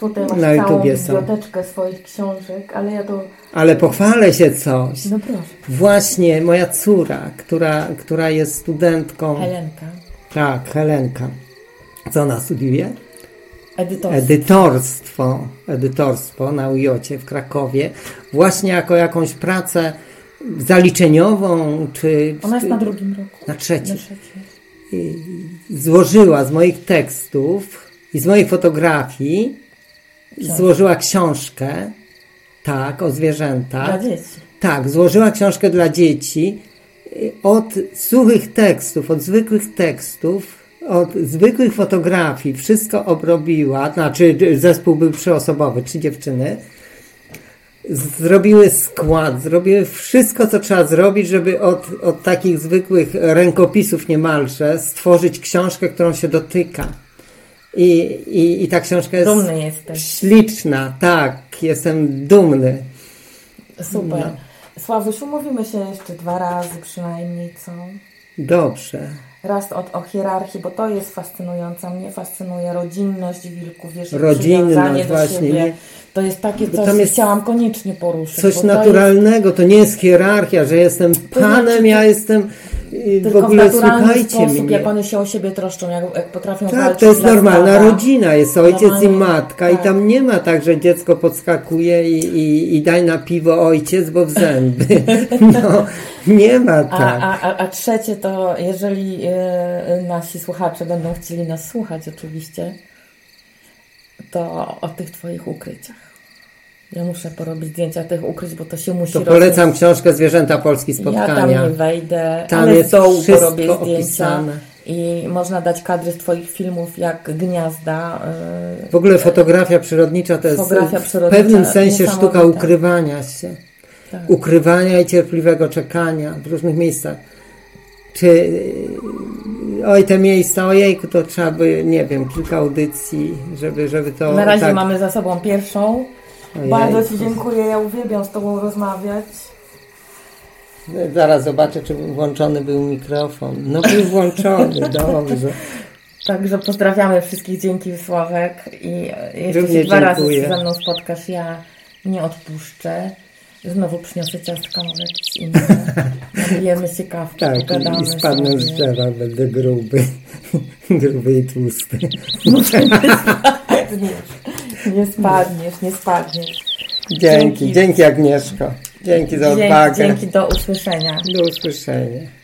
[SPEAKER 2] Tutaj masz na YouTubie całą biblioteczkę są. swoich książek, ale ja to...
[SPEAKER 1] Ale pochwalę się coś.
[SPEAKER 2] No proszę.
[SPEAKER 1] Właśnie moja córa, która, która jest studentką...
[SPEAKER 2] Helenka.
[SPEAKER 1] Tak, Helenka. Co ona studiuje?
[SPEAKER 2] Edytorstwo.
[SPEAKER 1] Edytorstwo, edytorstwo na UJOcie w Krakowie. Właśnie jako jakąś pracę zaliczeniową, czy...
[SPEAKER 2] Ona jest na drugim roku.
[SPEAKER 1] Na trzecim. Na trzecim. Złożyła z moich tekstów i z moich fotografii złożyła książkę, tak, o zwierzętach.
[SPEAKER 2] Dla dzieci.
[SPEAKER 1] Tak, złożyła książkę dla dzieci od suchych tekstów, od zwykłych tekstów od zwykłych fotografii wszystko obrobiła, znaczy zespół był trzyosobowy, trzy dziewczyny, zrobiły skład, zrobiły wszystko, co trzeba zrobić, żeby od, od takich zwykłych rękopisów niemalże stworzyć książkę, którą się dotyka. I, i, i ta książka jest
[SPEAKER 2] Dumny
[SPEAKER 1] śliczna, tak, jestem dumny.
[SPEAKER 2] Super. No. Sławusiu, umówimy się jeszcze dwa razy przynajmniej, co?
[SPEAKER 1] Dobrze
[SPEAKER 2] raz od, o hierarchii, bo to jest fascynujące. Mnie fascynuje rodzinność wilków, wiesz,
[SPEAKER 1] rodzinność właśnie. Siebie.
[SPEAKER 2] To jest takie coś, co chciałam koniecznie poruszyć.
[SPEAKER 1] Coś naturalnego, to, jest... to, nie jest hierarchia, że jestem panem, znaczy, ja jestem
[SPEAKER 2] w ogóle w słuchajcie sposób, mnie. jak one się o siebie troszczą, jak, jak potrafią
[SPEAKER 1] Tak, to jest normalna rodzina, jest ojciec Normalnie, i matka tak. i tam nie ma tak, że dziecko podskakuje i, i, i daj na piwo ojciec, bo w zęby. No, nie ma tak.
[SPEAKER 2] A, a, a trzecie to, jeżeli y, nasi słuchacze będą chcieli nas słuchać oczywiście, to o tych Twoich ukryciach. Ja muszę porobić zdjęcia tych ukryć, bo to się musi
[SPEAKER 1] To polecam robić. książkę Zwierzęta Polski Spotkania.
[SPEAKER 2] Ja tam nie wejdę, tam ale jest z dołu porobię zdjęcia. Opisane. I można dać kadry z Twoich filmów jak Gniazda.
[SPEAKER 1] Yy, w ogóle fotografia przyrodnicza to jest w pewnym sensie sztuka ukrywania się. Tak. Ukrywania i cierpliwego czekania w różnych miejscach. Czy oj te miejsca, ojejku, to trzeba by, nie wiem, kilka audycji, żeby, żeby to...
[SPEAKER 2] Na razie tak... mamy za sobą pierwszą. Ojej. Bardzo Ci dziękuję, ja uwielbiam z Tobą rozmawiać.
[SPEAKER 1] Zaraz zobaczę, czy włączony był mikrofon. No był włączony, dobrze.
[SPEAKER 2] Także pozdrawiamy wszystkich, dzięki Sławek i jeszcze się dwa razy ze mną spotkasz, ja nie odpuszczę. Znowu przyniosę ciastka, może jakieś inne. Nabijemy się kawkę, tak, pogadamy
[SPEAKER 1] i spadnę z drzewa, będę gruby. gruby i tłusty.
[SPEAKER 2] Nie spadniesz, nie spadniesz.
[SPEAKER 1] Dzięki, dzięki, dzięki Agnieszko. Dzięki za odwagę.
[SPEAKER 2] Dzięki do usłyszenia.
[SPEAKER 1] Do usłyszenia.